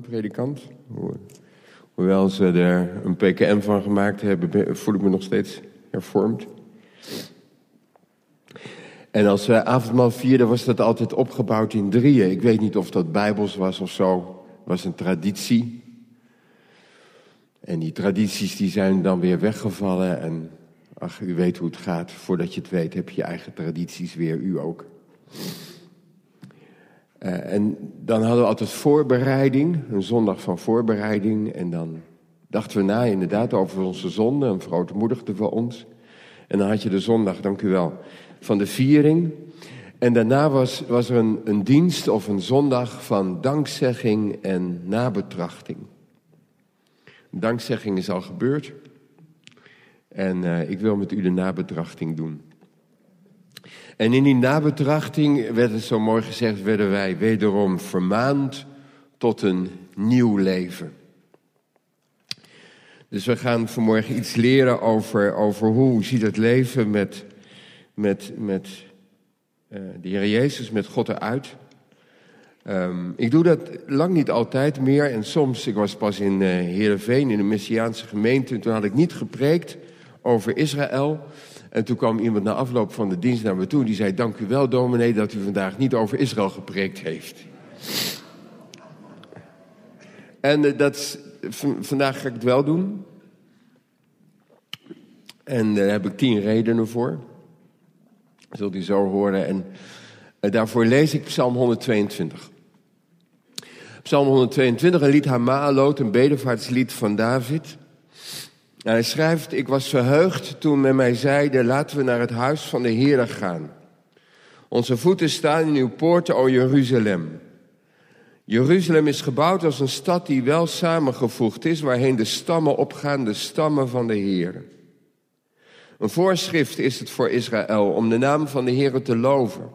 predikant. Hoewel ze er een PKM van gemaakt hebben, voel ik me nog steeds hervormd. En als we avondmaal vierden, was dat altijd opgebouwd in drieën. Ik weet niet of dat bijbels was of zo. was een traditie. En die tradities die zijn dan weer weggevallen. En ach, u weet hoe het gaat. Voordat je het weet, heb je eigen tradities weer, u ook. Uh, en dan hadden we altijd voorbereiding, een zondag van voorbereiding. En dan dachten we na inderdaad over onze zonde en verootmoedigden we ons. En dan had je de zondag, dank u wel, van de viering. En daarna was, was er een, een dienst of een zondag van dankzegging en nabetrachting. Dankzegging is al gebeurd. En uh, ik wil met u de nabetrachting doen. En in die nabetrachting werd het zo mooi gezegd, werden wij wederom vermaand tot een nieuw leven. Dus we gaan vanmorgen iets leren over, over hoe ziet het leven met, met, met uh, de Heer Jezus, met God eruit. Um, ik doe dat lang niet altijd meer. En soms, ik was pas in uh, Heerenveen, in de Messiaanse gemeente. En toen had ik niet gepreekt over Israël. En toen kwam iemand na afloop van de dienst naar me toe. Die zei, dank u wel dominee dat u vandaag niet over Israël gepreekt heeft. En uh, dat, vandaag ga ik het wel doen. En daar heb ik tien redenen voor. Zult u zo horen. En uh, daarvoor lees ik Psalm 122. Psalm 122, een lied Hamaalot, een bedevaartslied van David. En hij schrijft, ik was verheugd toen men mij zeide, laten we naar het huis van de Heer gaan. Onze voeten staan in uw poorten, o Jeruzalem. Jeruzalem is gebouwd als een stad die wel samengevoegd is, waarheen de stammen opgaan, de stammen van de Heer. Een voorschrift is het voor Israël om de naam van de Heer te loven.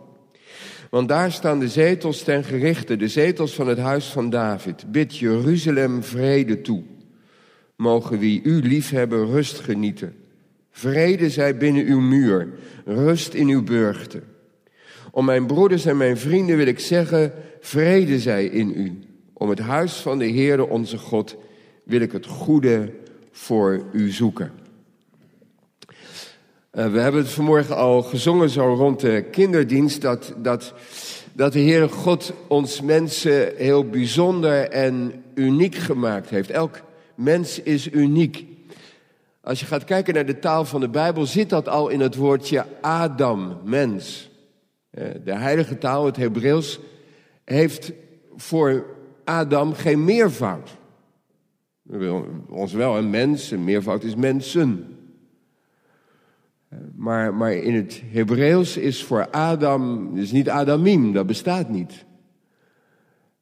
Want daar staan de zetels ten gerichte, de zetels van het huis van David. Bid Jeruzalem vrede toe. Mogen wie u liefhebben rust genieten. Vrede zij binnen uw muur, rust in uw burchten. Om mijn broeders en mijn vrienden wil ik zeggen, vrede zij in u. Om het huis van de Heere onze God wil ik het goede voor u zoeken. Uh, we hebben het vanmorgen al gezongen zo rond de kinderdienst, dat, dat, dat de Heere God ons mensen heel bijzonder en uniek gemaakt heeft. Elk mens is uniek. Als je gaat kijken naar de taal van de Bijbel, zit dat al in het woordje Adam, mens. De heilige taal, het Hebreeuws, heeft voor Adam geen meervoud. Ons wel een mens, een meervoud is mensen. Maar, maar in het Hebreeuws is voor Adam, is niet Adamim, dat bestaat niet.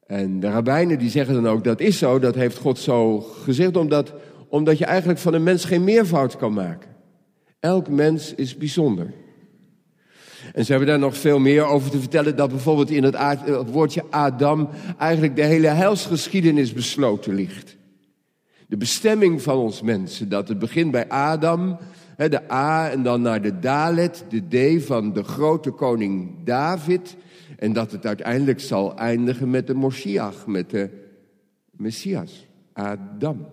En de rabbijnen die zeggen dan ook, dat is zo, dat heeft God zo gezegd, omdat, omdat je eigenlijk van een mens geen meervoud kan maken. Elk mens is bijzonder. En ze hebben daar nog veel meer over te vertellen, dat bijvoorbeeld in het, het woordje Adam eigenlijk de hele heilsgeschiedenis besloten ligt. De bestemming van ons mensen, dat het begint bij Adam, de A en dan naar de Dalet, de D van de grote koning David. En dat het uiteindelijk zal eindigen met de Moshiach, met de Messias, Adam.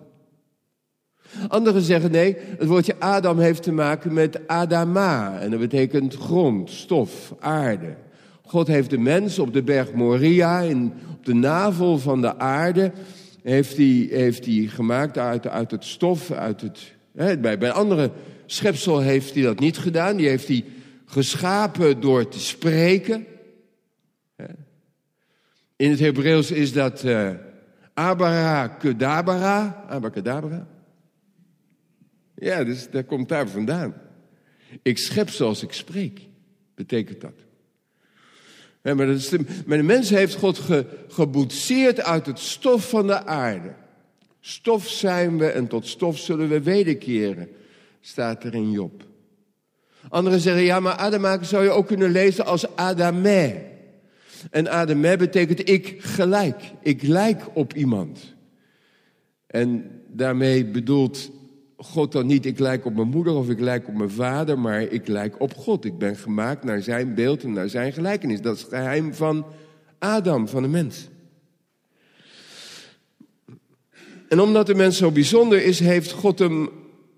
Anderen zeggen nee, het woordje Adam heeft te maken met Adama. En dat betekent grond, stof, aarde. God heeft de mens op de berg Moria, in, op de navel van de aarde, heeft hij heeft die gemaakt uit, uit het stof, uit het... Hè, bij, bij andere schepsel heeft hij dat niet gedaan. Die heeft hij geschapen door te spreken. In het Hebreeuws is dat uh, abracadabra. Abracadabra. Ja, dus dat komt daar vandaan. Ik schep zoals ik spreek, betekent dat. Ja, maar, dat is de, maar mens heeft God ge, geboetseerd uit het stof van de aarde. Stof zijn we en tot stof zullen we wederkeren, staat er in Job. Anderen zeggen, ja, maar Adamaken zou je ook kunnen lezen als Adamé. En Adamé betekent ik gelijk. Ik lijk op iemand. En daarmee bedoelt God dan niet ik lijk op mijn moeder of ik lijk op mijn vader, maar ik lijk op God. Ik ben gemaakt naar zijn beeld en naar zijn gelijkenis. Dat is het geheim van Adam, van de mens. En omdat de mens zo bijzonder is, heeft God hem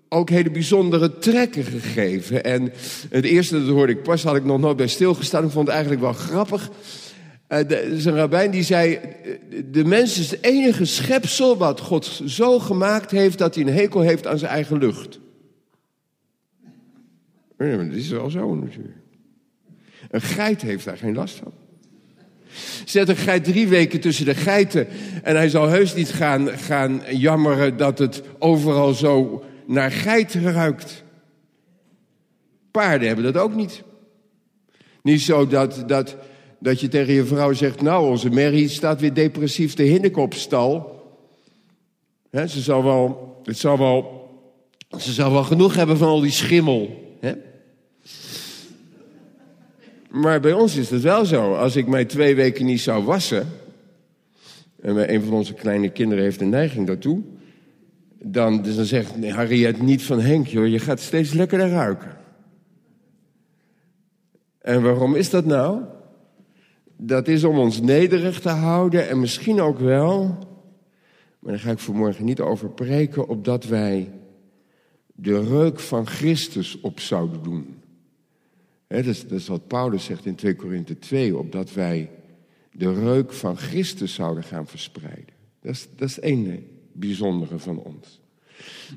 ook hele bijzondere trekken gegeven. En het eerste, dat hoorde ik pas, had ik nog nooit bij stilgestaan. Ik vond het eigenlijk wel grappig. Er is een rabbijn die zei, de mens is het enige schepsel wat God zo gemaakt heeft dat hij een hekel heeft aan zijn eigen lucht. Ja, dat is wel zo natuurlijk. Een geit heeft daar geen last van. Zet een geit drie weken tussen de geiten en hij zal heus niet gaan, gaan jammeren dat het overal zo naar geit ruikt. Paarden hebben dat ook niet. Niet zo dat, dat, dat je tegen je vrouw zegt, nou onze Mary staat weer depressief de hinnik op stal. ze zal wel, het zal wel, ze zal wel genoeg hebben van al die schimmel. Maar bij ons is het wel zo. Als ik mij twee weken niet zou wassen. En een van onze kleine kinderen heeft een neiging daartoe. Dan, dus dan zegt Harriet niet van Henk, joh, je gaat steeds lekkerder ruiken. En waarom is dat nou? Dat is om ons nederig te houden en misschien ook wel, maar daar ga ik vanmorgen niet over preken, opdat wij de reuk van Christus op zouden doen dat, is, wat Paulus zegt in 2 Korinthe 2, opdat wij de reuk van Christus zouden gaan verspreiden. Dat is, dat is het ene bijzondere van ons.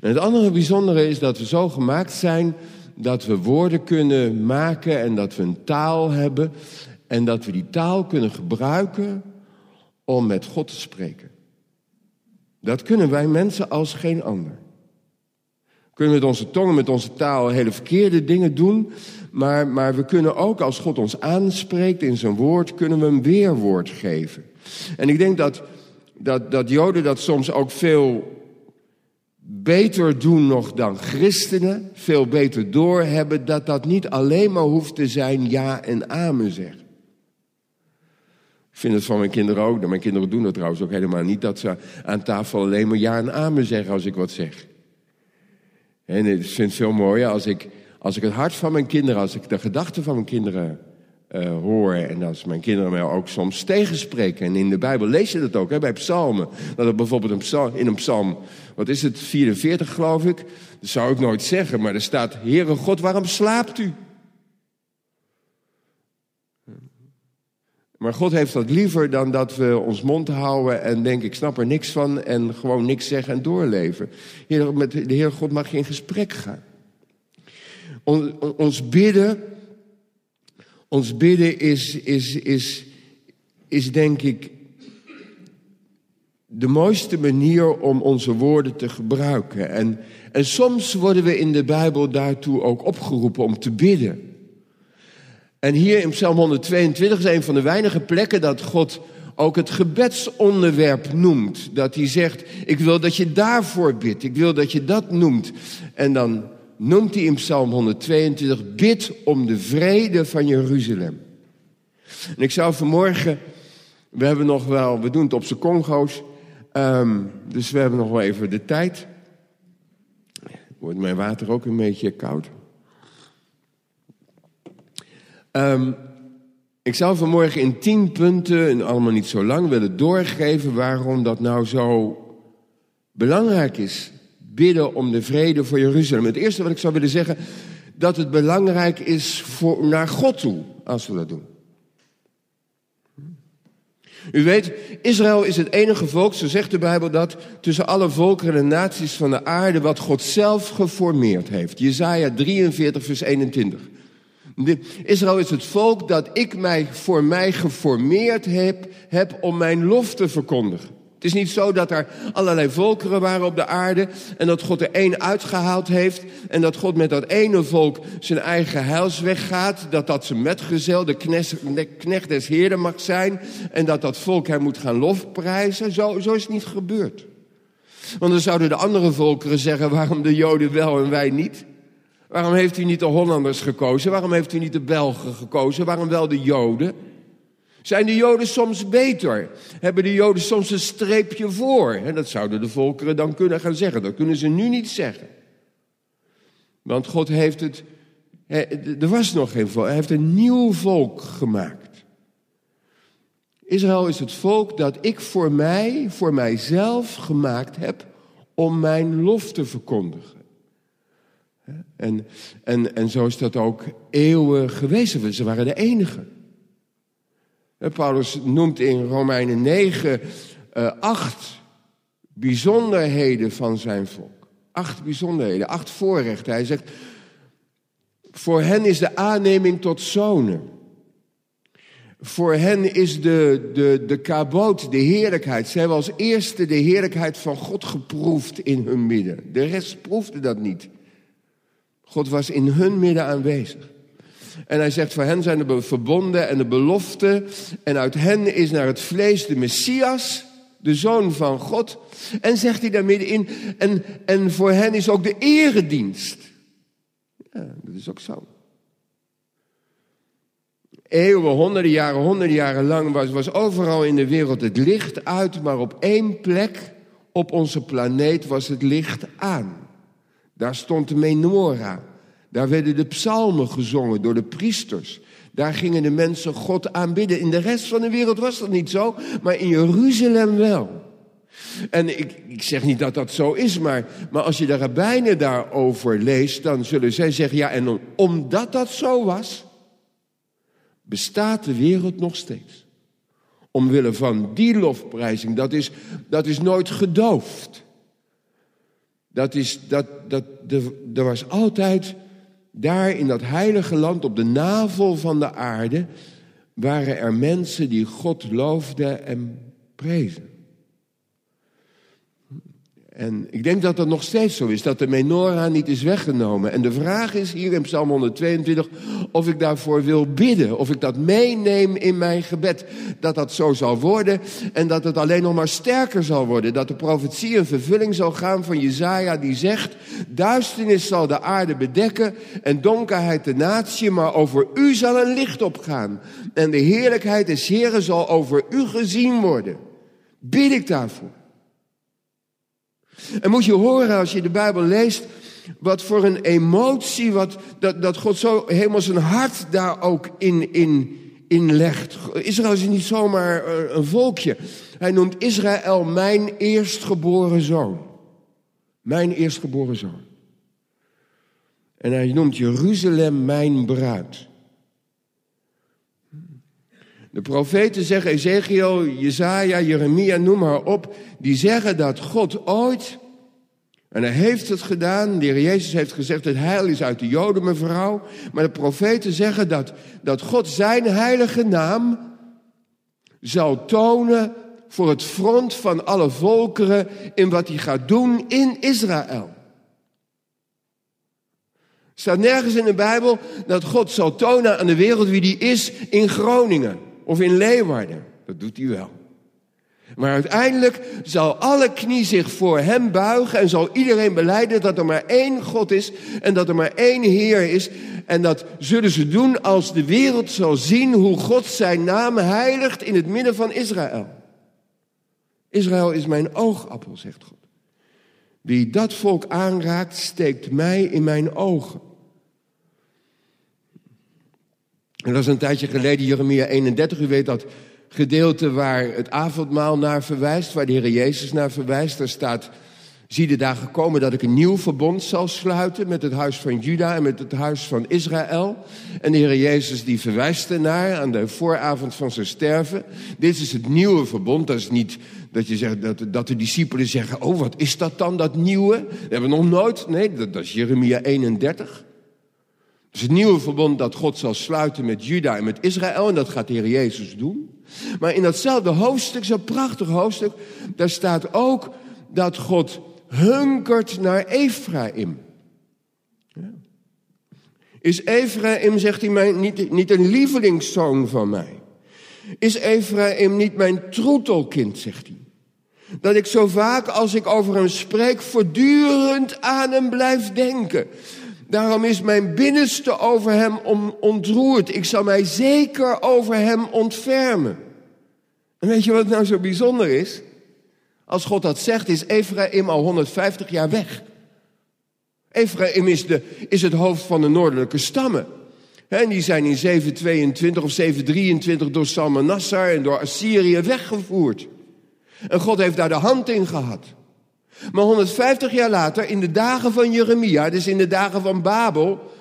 En het andere bijzondere is dat we zo gemaakt zijn dat we woorden kunnen maken en dat we een taal hebben en dat we die taal kunnen gebruiken om met God te spreken. Dat kunnen wij mensen als geen ander. We kunnen met onze tongen, met onze taal hele verkeerde dingen doen, maar, maar we kunnen ook, als God ons aanspreekt in zijn woord, kunnen we een weerwoord geven. En ik denk dat, dat, dat Joden dat soms ook veel beter doen nog dan christenen, veel beter doorhebben, dat dat niet alleen maar hoeft te zijn ja en amen zeggen. Ik vind het van mijn kinderen ook. Mijn kinderen doen dat trouwens ook helemaal niet. Dat ze aan tafel alleen maar ja en amen zeggen als ik wat zeg. En ik vind het veel mooier als ik als ik het hart van mijn kinderen, als ik de gedachten van mijn kinderen uh, hoor. En als mijn kinderen mij ook soms tegenspreken. En in de Bijbel lees je dat ook hè, bij psalmen. Dat er bijvoorbeeld een psalm, in een psalm, wat is het, 44 geloof ik. Dat zou ik nooit zeggen, maar er staat: Heere God, waarom slaapt u? Maar God heeft dat liever dan dat we ons mond houden en denken: ik snap er niks van en gewoon niks zeggen en doorleven. Met de Heer God mag je in gesprek gaan ons bidden, ons bidden is, is, is, is denk ik de mooiste manier om onze woorden te gebruiken. En, en soms worden we in de Bijbel daartoe ook opgeroepen om te bidden. En hier in Psalm 122 is een van de weinige plekken dat God ook het gebedsonderwerp noemt. Dat hij zegt, ik wil dat je daarvoor bidt, ik wil dat je dat noemt. En dan noemt hij in Psalm 122, bid om de vrede van Jeruzalem. En ik zou vanmorgen, we hebben nog wel, we doen het op z'n Congo's, um, dus we hebben nog wel even de tijd. Wordt mijn water ook een beetje koud? Um, ik zou vanmorgen in tien punten, en allemaal niet zo lang, willen doorgeven waarom dat nou zo belangrijk is bidden om de vrede voor Jeruzalem. Het eerste wat ik zou willen zeggen, dat het belangrijk is voor, naar God toe, als we dat doen. U weet, Israël is het enige volk, zo zegt de Bijbel dat, tussen alle volkeren en naties van de aarde, wat God zelf geformeerd heeft. Jezaja 43, vers 21. Israël is het volk dat ik mij voor mij geformeerd heb, heb om mijn lof te verkondigen. Het is niet zo dat er allerlei volkeren waren op de aarde en dat God er één uitgehaald heeft en dat God met dat ene volk zijn eigen heilsweg gaat, dat dat zijn metgezel, de knecht des heren mag zijn en dat dat volk hem moet gaan lofprijzen. Zo, zo is het niet gebeurd. Want dan zouden de andere volkeren zeggen, waarom de Joden wel en wij niet? Waarom heeft u niet de Hollanders gekozen? Waarom heeft u niet de Belgen gekozen? Waarom wel de Joden? Zijn de Joden soms beter? Hebben de Joden soms een streepje voor? En dat zouden de volkeren dan kunnen gaan zeggen. Dat kunnen ze nu niet zeggen. Want God heeft het. Er was nog geen volk. Hij heeft een nieuw volk gemaakt. Israël is het volk dat ik voor mij, voor mijzelf gemaakt heb om mijn lof te verkondigen. En, en, en zo is dat ook eeuwen geweest. Ze waren de enige. Paulus noemt in Romeinen 9 uh, acht bijzonderheden van zijn volk. Acht bijzonderheden, acht voorrechten. Hij zegt, voor hen is de aanneming tot zonen. Voor hen is de, de, de kaboot, de heerlijkheid. Ze hebben als eerste de heerlijkheid van God geproefd in hun midden. De rest proefde dat niet. God was in hun midden aanwezig. En hij zegt, voor hen zijn de verbonden en de beloften. En uit hen is naar het vlees de Messias, de Zoon van God. En zegt hij daar middenin, en, en voor hen is ook de eredienst. Ja, dat is ook zo. Eeuwen, honderden jaren, honderden jaren lang was, was overal in de wereld het licht uit, maar op één plek op onze planeet was het licht aan. Daar stond de menorah. Daar werden de psalmen gezongen door de priesters. Daar gingen de mensen God aanbidden. In de rest van de wereld was dat niet zo, maar in Jeruzalem wel. En ik, ik zeg niet dat dat zo is, maar, maar als je de rabbijnen daarover leest, dan zullen zij zeggen, ja, en omdat dat zo was, bestaat de wereld nog steeds. Omwille van die lofprijzing, dat is, dat is nooit gedoofd. Dat is, dat, dat, er was altijd daar in dat heilige land op de navel van de aarde, waren er mensen die God loofden en prezen. En ik denk dat dat nog steeds zo is, dat de menorah niet is weggenomen. En de vraag is hier in Psalm 122 of ik daarvoor wil bidden, of ik dat meeneem in mijn gebed. Dat dat zo zal worden en dat het alleen nog maar sterker zal worden. Dat de profetie een vervulling zal gaan van Jezaja die zegt, duisternis zal de aarde bedekken en donkerheid de natie, maar over u zal een licht opgaan. En de heerlijkheid des Heren zal over u gezien worden. Bid ik daarvoor. En moet je horen als je de Bijbel leest, wat voor een emotie, wat, dat, dat God zo helemaal zijn hart daar ook in, in, in legt. Israël is niet zomaar eh, een volkje. Hij noemt Israël mijn eerstgeboren zoon. Mijn eerstgeboren zoon. En hij noemt Jeruzalem mijn bruid. De profeten zeggen, Ezekiel, Jezaja, Jeremia, noem maar op, die zeggen dat God ooit, en hij heeft het gedaan, de heer Jezus heeft gezegd, het heil is uit de Joden, mevrouw, maar de profeten zeggen dat, dat God zijn heilige naam zal tonen voor het front van alle volkeren in wat hij gaat doen in Israël. Er staat nergens in de Bijbel dat God zal tonen aan de wereld wie die is in Groningen of in Leeuwarden. Dat doet hij wel. Maar uiteindelijk zal alle knie zich voor hem buigen en zal iedereen beleiden dat er maar één God is en dat er maar één Heer is. En dat zullen ze doen als de wereld zal zien hoe God zijn naam heiligt in het midden van Israël. Israël is mijn oogappel, zegt God. Wie dat volk aanraakt, steekt mij in mijn ogen. En dat is een tijdje geleden, Jeremia 31. U weet dat gedeelte waar het avondmaal naar verwijst, waar de Heer Jezus naar verwijst. Daar staat, zie de dagen komen dat ik een nieuw verbond zal sluiten met het huis van Juda en met het huis van Israël. En de Heer Jezus die verwijst ernaar aan de vooravond van zijn sterven. Dit is het nieuwe verbond. Dat is niet dat, je zegt, dat, dat de discipelen zeggen, oh wat is dat dan, dat nieuwe? Dat hebben we nog nooit. Nee, dat, dat is Jeremia 31 is het nieuwe verbond dat God zal sluiten met Juda en met Israël. En dat gaat de Heer Jezus doen. Maar in datzelfde hoofdstuk, zo'n prachtig hoofdstuk, daar staat ook dat God hunkert naar Ephraim. Is Ephraim, zegt hij mij, niet, niet een lievelingszoon van mij? Is Ephraim niet mijn troetelkind, zegt hij? Dat ik zo vaak als ik over hem spreek, voortdurend aan hem blijf denken. Daarom is mijn binnenste over hem ontroerd. Ik zal mij zeker over hem ontfermen. En weet je wat nou zo bijzonder is? Als God dat zegt, is Ephraim al 150 jaar weg. Ephraim is, de, is het hoofd van de noordelijke stammen. En die zijn in 722 of 723 door Salmanassar en door Assyrië weggevoerd. En God heeft daar de hand in gehad. Maar 150 jaar later, in de dagen van Jeremia, dus in de dagen van Babel,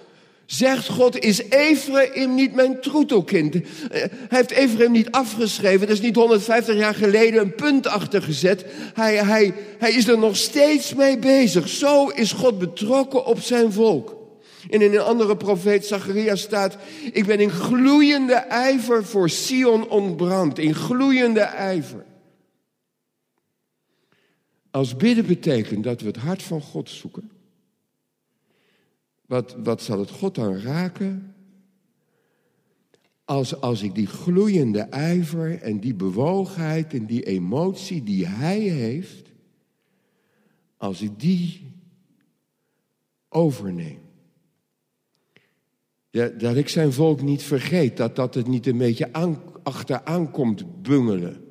zegt God, is Ephraim niet mijn troetelkind? Eh, hij heeft Ephraim niet afgeschreven, is niet 150 jaar geleden een punt achtergezet. Hij, hij, hij is er nog steeds mee bezig. Zo is God betrokken op zijn volk. En in een andere profeet, Zacharia, staat: Ik ben in gloeiende ijver voor Sion ontbrand. In gloeiende ijver. Als bidden betekent dat we het hart van God zoeken. Wat, wat zal het God dan raken? Als, als ik die gloeiende ijver en die bewogenheid en die emotie die Hij heeft, als ik die overneem. Ja, dat ik zijn volk niet vergeet, dat dat het niet een beetje aan, achteraan komt bungelen.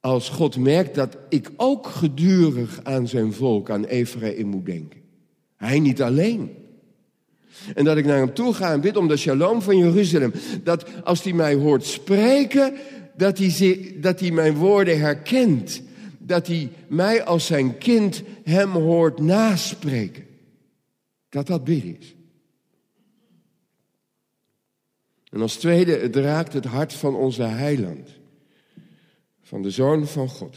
Als God merkt dat ik ook gedurig aan zijn volk, aan Ephraim moet denken. Hij niet alleen. En dat ik naar hem toe ga en bid om de shalom van Jeruzalem. Dat als hij mij hoort spreken, dat hij, dat hij mijn woorden herkent. Dat hij mij als zijn kind hem hoort naspreken. Dat dat bidden is. En als tweede, het raakt het hart van onze heiland. Van de Zoon van God.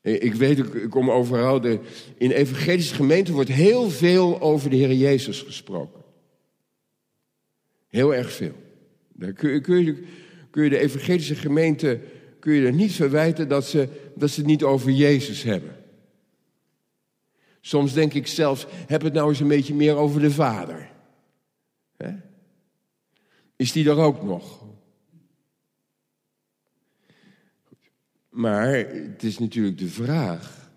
Ik weet, ik kom overal. De, in evangelische gemeenten wordt heel veel over de Heer Jezus gesproken. Heel erg veel. Daar kun je, kun je, de evangelische gemeente kun je er niet verwijten dat ze, dat ze het niet over Jezus hebben. Soms denk ik zelfs, heb het nou eens een beetje meer over de Vader. Is die er ook nog? Maar het is natuurlijk de vraag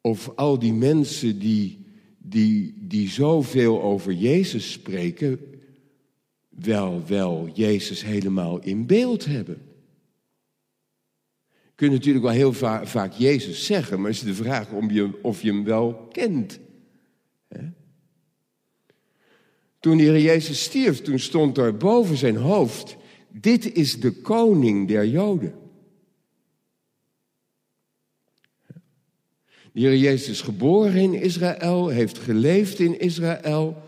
of al die mensen die, die, die zoveel over Jezus spreken, wel, wel Jezus helemaal in beeld hebben. Je kunt natuurlijk wel heel vaak Jezus zeggen, maar is de vraag om je, of je hem wel kent. Toen de Heer Jezus stierf, toen stond er boven zijn hoofd, dit is de koning der Joden. De Heer Jezus is geboren in Israël, heeft geleefd in Israël.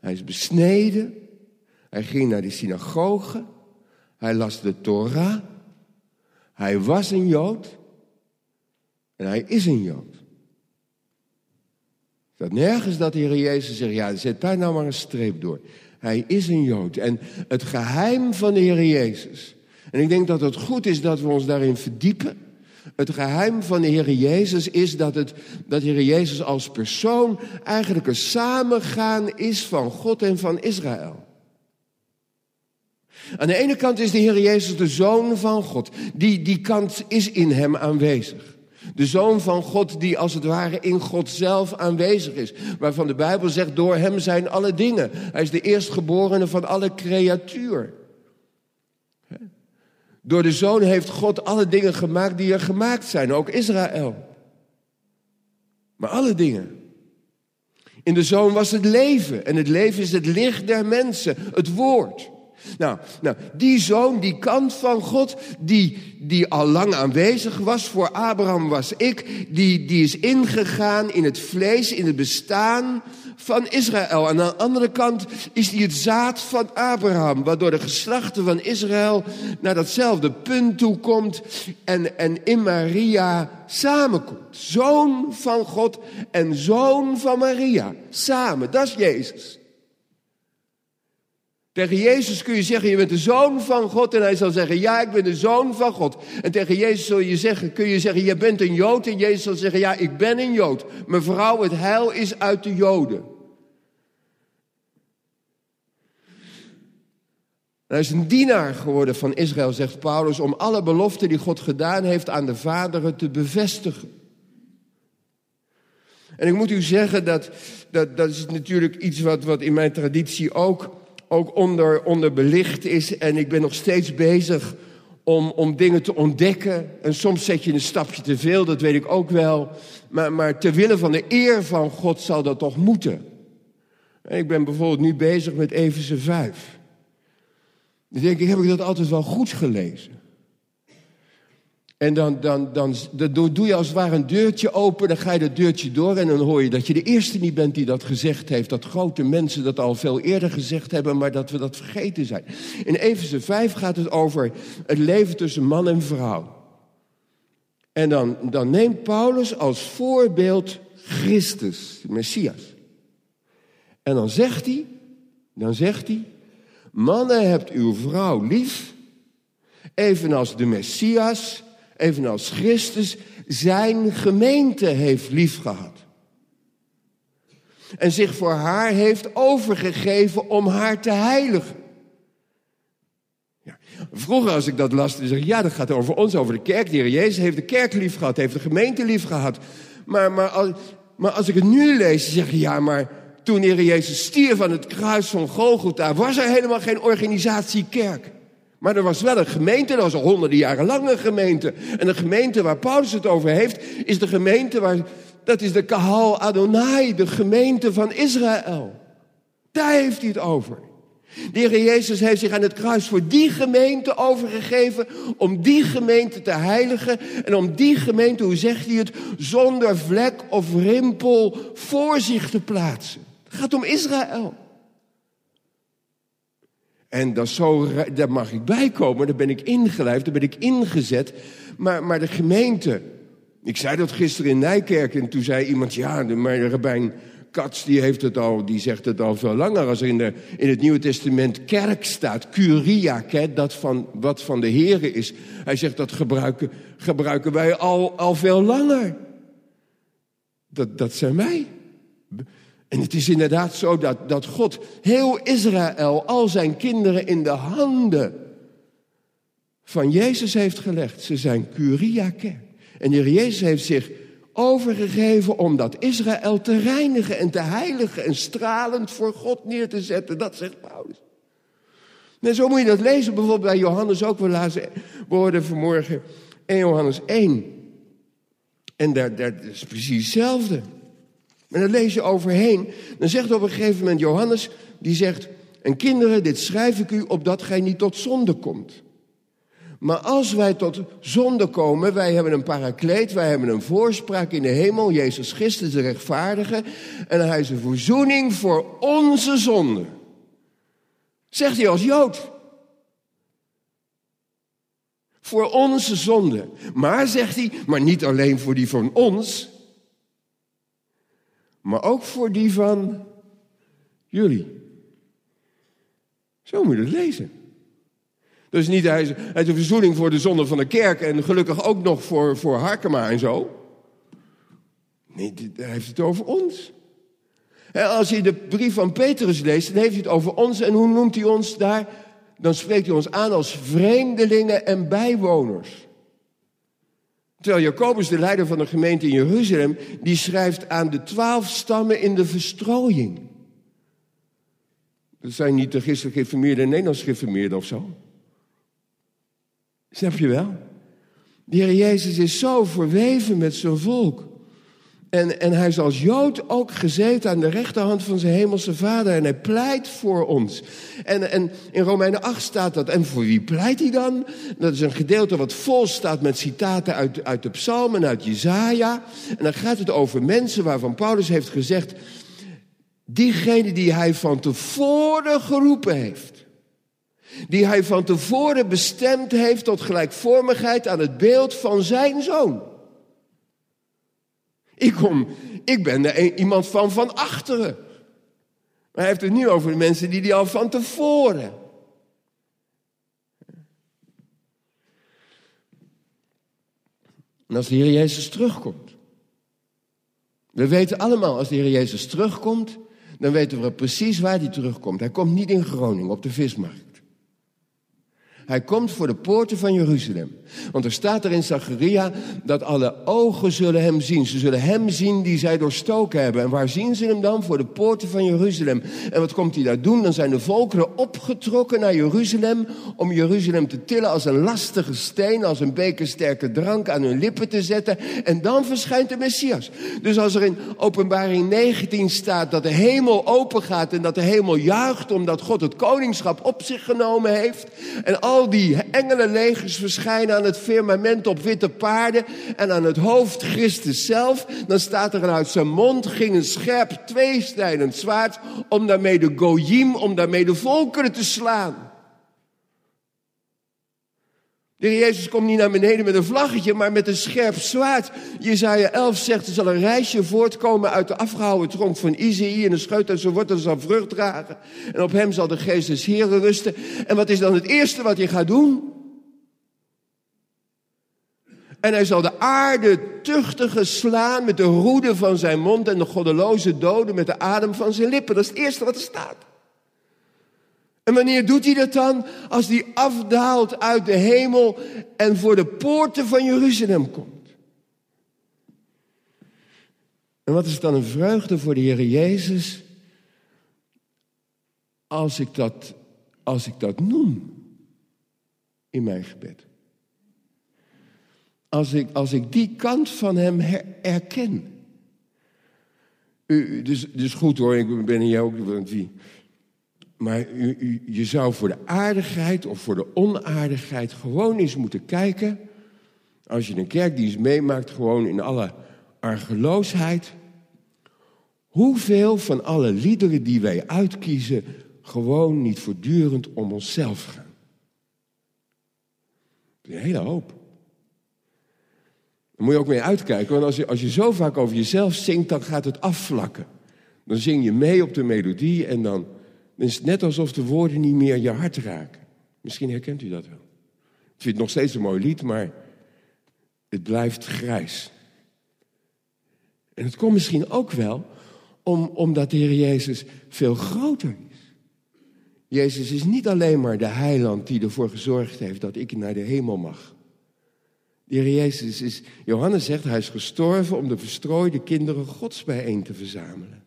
Hij is besneden. Hij ging naar de synagoge. Hij las de Torah. Hij was een Jood. En hij is een Jood. Dat nergens dat de Heer Jezus zegt, ja, zet daar nou maar een streep door. Hij is een Jood. En het geheim van de Heer Jezus. En ik denk dat het goed is dat we ons daarin verdiepen. Het geheim van de Heer Jezus is dat, het, dat de Heer Jezus als persoon eigenlijk een samengaan is van God en van Israël. Aan de ene kant is de Heer Jezus de Zoon van God. Die, die kant is in hem aanwezig. De Zoon van God die als het ware in God zelf aanwezig is. Waarvan de Bijbel zegt, door hem zijn alle dingen. Hij is de eerstgeborene van alle creatuur. Door de zoon heeft God alle dingen gemaakt die er gemaakt zijn, ook Israël. Maar alle dingen. In de zoon was het leven en het leven is het licht der mensen, het woord. Nou, nou, die zoon, die kant van God, die, die al lang aanwezig was, voor Abraham was ik, die, die is ingegaan in het vlees, in het bestaan van Israël. En aan de andere kant is hij het zaad van Abraham, waardoor de geslachten van Israël naar datzelfde punt toe komt en, en in Maria samenkomt. Zoon van God en zoon van Maria. Samen, dat is Jezus. Tegen Jezus kun je zeggen, je bent de zoon van God. En hij zal zeggen, ja, ik ben de zoon van God. En tegen Jezus zul je zeggen, kun je zeggen, je bent een Jood. En Jezus zal zeggen, ja, ik ben een Jood. Mevrouw, het heil is uit de Joden. Hij is een dienaar geworden van Israël, zegt Paulus, om alle beloften die God gedaan heeft aan de vaderen te bevestigen. En ik moet u zeggen dat dat, dat is natuurlijk iets wat, wat in mijn traditie ook ook onder, onder belicht is. En ik ben nog steeds bezig om, om dingen te ontdekken. En soms zet je een stapje te veel, dat weet ik ook wel. Maar, maar ter wille van de eer van God zal dat toch moeten. Ik ben bijvoorbeeld nu bezig met Efeze 5. Dan denk ik, heb ik dat altijd wel goed gelezen? En dan, dan, dan, dan, doe je als het ware een deurtje open, dan ga je dat deurtje door en dan hoor je dat je de eerste niet bent die dat gezegd heeft. Dat grote mensen dat al veel eerder gezegd hebben, maar dat we dat vergeten zijn. In Efeze 5 gaat het over het leven tussen man en vrouw. En dan, dan neemt Paulus als voorbeeld Christus, Messias. En dan zegt hij, dan zegt hij, mannen hebt uw vrouw lief, evenals de Messias evenals Christus zijn gemeente heeft liefgehad. En zich voor haar heeft overgegeven om haar te heiligen. Ja. Vroeger als ik dat las, dan zeg ik, ja, dat gaat over ons, over de kerk. De Heer Jezus heeft de kerk lief gehad, heeft de gemeente lief gehad. Maar, maar, als, maar als ik het nu lees, zeg ik, ja, maar toen de Heer Jezus stierf aan het kruis van Golgotha, was er helemaal geen organisatie kerk. Maar er was wel een gemeente, dat was al honderden jaren lang een gemeente. En de gemeente waar Paulus het over heeft, is de gemeente waar, dat is de Kahal Adonai, de gemeente van Israël. Daar heeft hij het over. De Heer Jezus heeft zich aan het kruis voor die gemeente overgegeven, om die gemeente te heiligen en om die gemeente, hoe zegt hij het, zonder vlek of rimpel voor zich te plaatsen. Het gaat om Israël. En dat zo, daar mag ik bijkomen, daar ben ik ingelijfd, daar ben ik ingezet. Maar, maar de gemeente, ik zei dat gisteren in Nijkerk en toen zei iemand, ja, maar de Kats die heeft het al, die zegt het al veel langer. Als er in, de, in het Nieuwe Testament kerk staat, curiak, hè, dat van, wat van de Here is. Hij zegt dat gebruiken, gebruiken wij al, al veel langer. Dat, dat zijn wij. En het is inderdaad zo dat, dat God heel Israël, al zijn kinderen in de handen van Jezus heeft gelegd. Ze zijn Curiake. En Jezus heeft zich overgegeven om dat Israël te reinigen en te heiligen en stralend voor God neer te zetten. Dat zegt Paulus. En zo moet je dat lezen, bijvoorbeeld bij Johannes ook. We lazen woorden vanmorgen 1 Johannes 1. En daar is precies hetzelfde. En dan lees je overheen. Dan zegt op een gegeven moment Johannes, die zegt... En kinderen, dit schrijf ik u opdat gij niet tot zonde komt. Maar als wij tot zonde komen, wij hebben een parakleet, wij hebben een voorspraak in de hemel, Jezus Christus de rechtvaardige, en hij is een verzoening voor onze zonde. Zegt hij als Jood. Voor onze zonde. Maar zegt hij, maar niet alleen voor die van ons, maar ook voor die van jullie. Zo moet je het lezen. Dus niet hij is, hij is een verzoening voor de zonde van de kerk en gelukkig ook nog voor, voor Harkema en zo. Nee, hij heeft het over ons. En als je de brief van Petrus leest, dan heeft hij het over ons. En hoe noemt hij ons daar? Dan spreekt hij ons aan als vreemdelingen en bijwoners. Terwijl Jacobus, de leider van de gemeente in Jeruzalem, die schrijft aan de twaalf stammen in de verstrooiing. Dat zijn niet de gisteren geïnformeerden en Nederlands geïnformeerden of zo. Snap je wel? De Heer Jezus is zo verweven met zijn volk. En, en hij is als Jood ook gezeten aan de rechterhand van zijn hemelse vader. En hij pleit voor ons. En, en in Romeinen 8 staat dat. En voor wie pleit hij dan? Dat is een gedeelte wat vol staat met citaten uit, uit de psalmen en uit Jezaja. En dan gaat het over mensen waarvan Paulus heeft gezegd... diegene die hij van tevoren geroepen heeft. Die hij van tevoren bestemd heeft tot gelijkvormigheid aan het beeld van zijn zoon. Ik, kom, ik ben er iemand van van achteren. Maar hij heeft het nu over de mensen die die al van tevoren. En als de Heer Jezus terugkomt. We weten allemaal, als de Heer Jezus terugkomt, dan weten we precies waar hij terugkomt. Hij komt niet in Groningen op de vismarkt. Hij komt voor de poorten van Jeruzalem. Want er staat er in Zacharia dat alle ogen zullen hem zien. Ze zullen hem zien die zij doorstoken hebben. En waar zien ze hem dan? Voor de poorten van Jeruzalem. En wat komt hij daar doen? Dan zijn de volkeren opgetrokken naar Jeruzalem om Jeruzalem te tillen als een lastige steen, als een beker sterke drank aan hun lippen te zetten. En dan verschijnt de Messias. Dus als er in openbaring 19 staat dat de hemel open gaat en dat de hemel juicht omdat God het koningschap op zich genomen heeft. En al die engelenlegers verschijnen aan het firmament op witte paarden en aan het hoofd Christus zelf. Dan staat er uit zijn mond ging een scherp tweesnijdend zwaard om daarmee de goyim, om daarmee de volkeren te slaan. De Jezus komt niet naar beneden met een vlaggetje, maar met een scherp zwaard. Jezaja 11 zegt, er zal een reisje voortkomen uit de afgehouden tronk van Isaïe... en een scheut uit zijn wortel zal vrucht dragen. En op hem zal de geest des Heren rusten. En wat is dan het eerste wat hij gaat doen? En hij zal de aarde tuchtige slaan met de roede van zijn mond... en de goddeloze doden met de adem van zijn lippen. Dat is het eerste wat er staat. En wanneer doet hij dat dan? Als hij afdaalt uit de hemel en voor de poorten van Jeruzalem komt. En wat is dan een vreugde voor de Heer Jezus als ik dat, als ik dat noem in mijn gebed? Als ik, als ik die kant van hem herken. U, dus, dus goed hoor, ik ben hier ook, want wie, maar je zou voor de aardigheid of voor de onaardigheid gewoon eens moeten kijken. Als je een kerkdienst meemaakt, gewoon in alle argeloosheid. Hoeveel van alle liederen die wij uitkiezen, gewoon niet voortdurend om onszelf gaan? Een hele hoop. Daar moet je ook mee uitkijken, want als je, als je zo vaak over jezelf zingt, dan gaat het afvlakken. Dan zing je mee op de melodie en dan het is net alsof de woorden niet meer je hart raken. Misschien herkent u dat wel. Ik vind het nog steeds een mooi lied, maar het blijft grijs. En het komt misschien ook wel om, omdat de Heer Jezus veel groter is. Jezus is niet alleen maar de heiland die ervoor gezorgd heeft dat ik naar de hemel mag. De Heer Jezus is, Johannes zegt, hij is gestorven om de verstrooide kinderen Gods bijeen te verzamelen.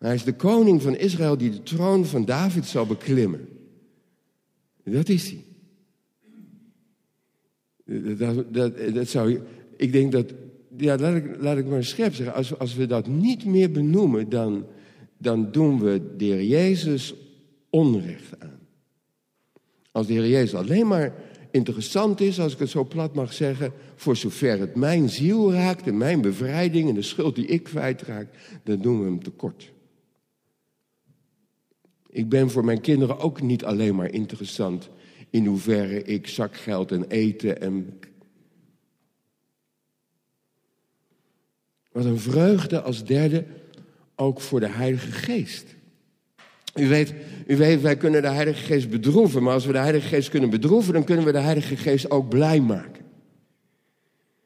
Hij is de koning van Israël die de troon van David zal beklimmen. Dat is hij. Dat, dat, dat zou, ik denk dat, ja, laat ik, laat ik maar scherp zeggen, als, als we dat niet meer benoemen, dan, dan doen we de Heer Jezus onrecht aan. Als de Heer Jezus alleen maar interessant is, als ik het zo plat mag zeggen, voor zover het mijn ziel raakt en mijn bevrijding en de schuld die ik kwijtraak, dan doen we hem tekort. Ik ben voor mijn kinderen ook niet alleen maar interessant in hoeverre ik zakgeld en eten en. Wat een vreugde als derde ook voor de Heilige Geest. U weet, u weet, wij kunnen de Heilige Geest bedroeven, maar als we de Heilige Geest kunnen bedroeven, dan kunnen we de Heilige Geest ook blij maken.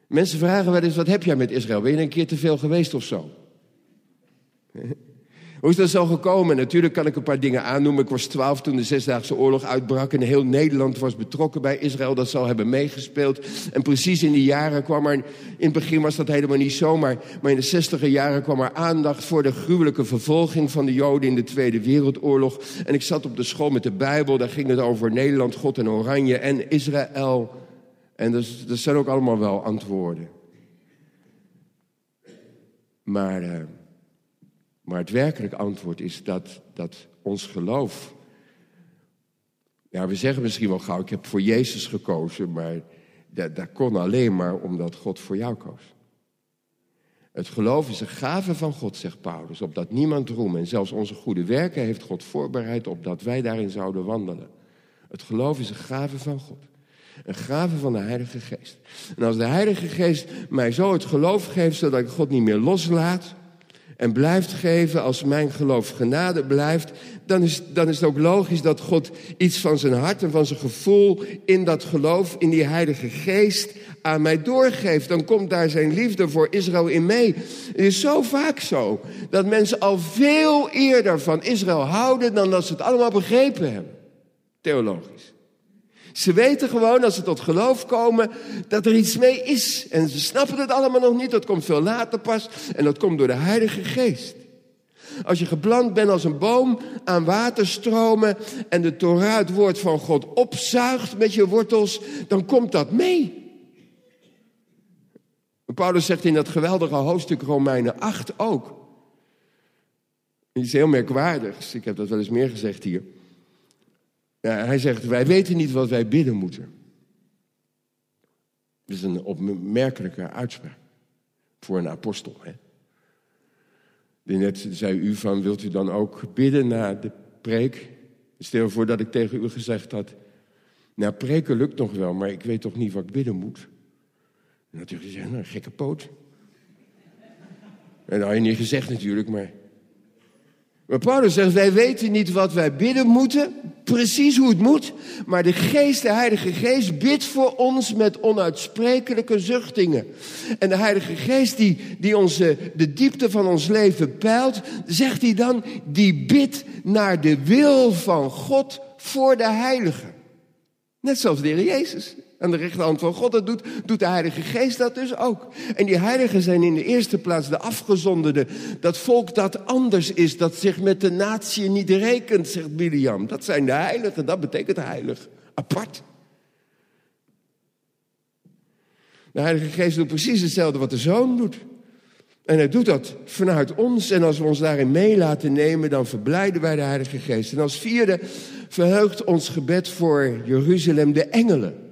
Mensen vragen wel eens: wat heb jij met Israël? Ben je een keer te veel geweest of zo? Hoe is dat zo gekomen? Natuurlijk kan ik een paar dingen aannoemen. Ik was twaalf toen de Zesdaagse Oorlog uitbrak en heel Nederland was betrokken bij Israël. Dat zal hebben meegespeeld. En precies in die jaren kwam er, in het begin was dat helemaal niet zo, maar, maar in de zestiger jaren kwam er aandacht voor de gruwelijke vervolging van de Joden in de Tweede Wereldoorlog. En ik zat op de school met de Bijbel, daar ging het over Nederland, God en Oranje en Israël. En dat, zijn ook allemaal wel antwoorden. Maar... Uh, maar het werkelijke antwoord is dat, dat ons geloof. Ja, we zeggen misschien wel gauw, ik heb voor Jezus gekozen, maar dat, dat kon alleen maar omdat God voor jou koos. Het geloof is een gave van God, zegt Paulus, opdat niemand roemen. En zelfs onze goede werken heeft God voorbereid opdat wij daarin zouden wandelen. Het geloof is een gave van God. Een gave van de Heilige Geest. En als de Heilige Geest mij zo het geloof geeft, zodat ik God niet meer loslaat, en blijft geven, als mijn geloof genade blijft, dan is, dan is het ook logisch dat God iets van zijn hart en van zijn gevoel in dat geloof, in die Heilige Geest aan mij doorgeeft. Dan komt daar zijn liefde voor Israël in mee. Het is zo vaak zo dat mensen al veel eerder van Israël houden dan dat ze het allemaal begrepen hebben. Theologisch. Ze weten gewoon als ze tot geloof komen dat er iets mee is. En ze snappen het allemaal nog niet, dat komt veel later pas. En dat komt door de Heilige Geest. Als je geplant bent als een boom aan waterstromen en de Torah, het woord van God, opzuigt met je wortels, dan komt dat mee. Paulus zegt in dat geweldige hoofdstuk Romeinen 8 ook. Iets heel merkwaardigs, ik heb dat wel eens meer gezegd hier. Hij zegt, wij weten niet wat wij bidden moeten. Dat is een opmerkelijke uitspraak voor een apostel. Hè? Net zei u van, wilt u dan ook bidden na de preek? Stel voor dat ik tegen u gezegd had, nou preken lukt nog wel, maar ik weet toch niet wat ik bidden moet. En u gezegd, nou gekke poot. En dat had je niet gezegd natuurlijk, maar maar Paulus zegt, wij weten niet wat wij bidden moeten, precies hoe het moet, maar de geest, de Heilige Geest, bidt voor ons met onuitsprekelijke zuchtingen. En de Heilige Geest die, die onze, de diepte van ons leven peilt, zegt hij dan, die bidt naar de wil van God voor de Heiligen. Net zoals de Heer Jezus aan de rechterhand van God dat doet, doet de Heilige Geest dat dus ook. En die heiligen zijn in de eerste plaats de afgezonderde. Dat volk dat anders is, dat zich met de natie niet rekent, zegt Biliam. Dat zijn de heiligen, dat betekent heilig. Apart. De Heilige Geest doet precies hetzelfde wat de Zoon doet. En hij doet dat vanuit ons. En als we ons daarin mee laten nemen, dan verblijden wij de Heilige Geest. En als vierde verheugt ons gebed voor Jeruzalem de engelen.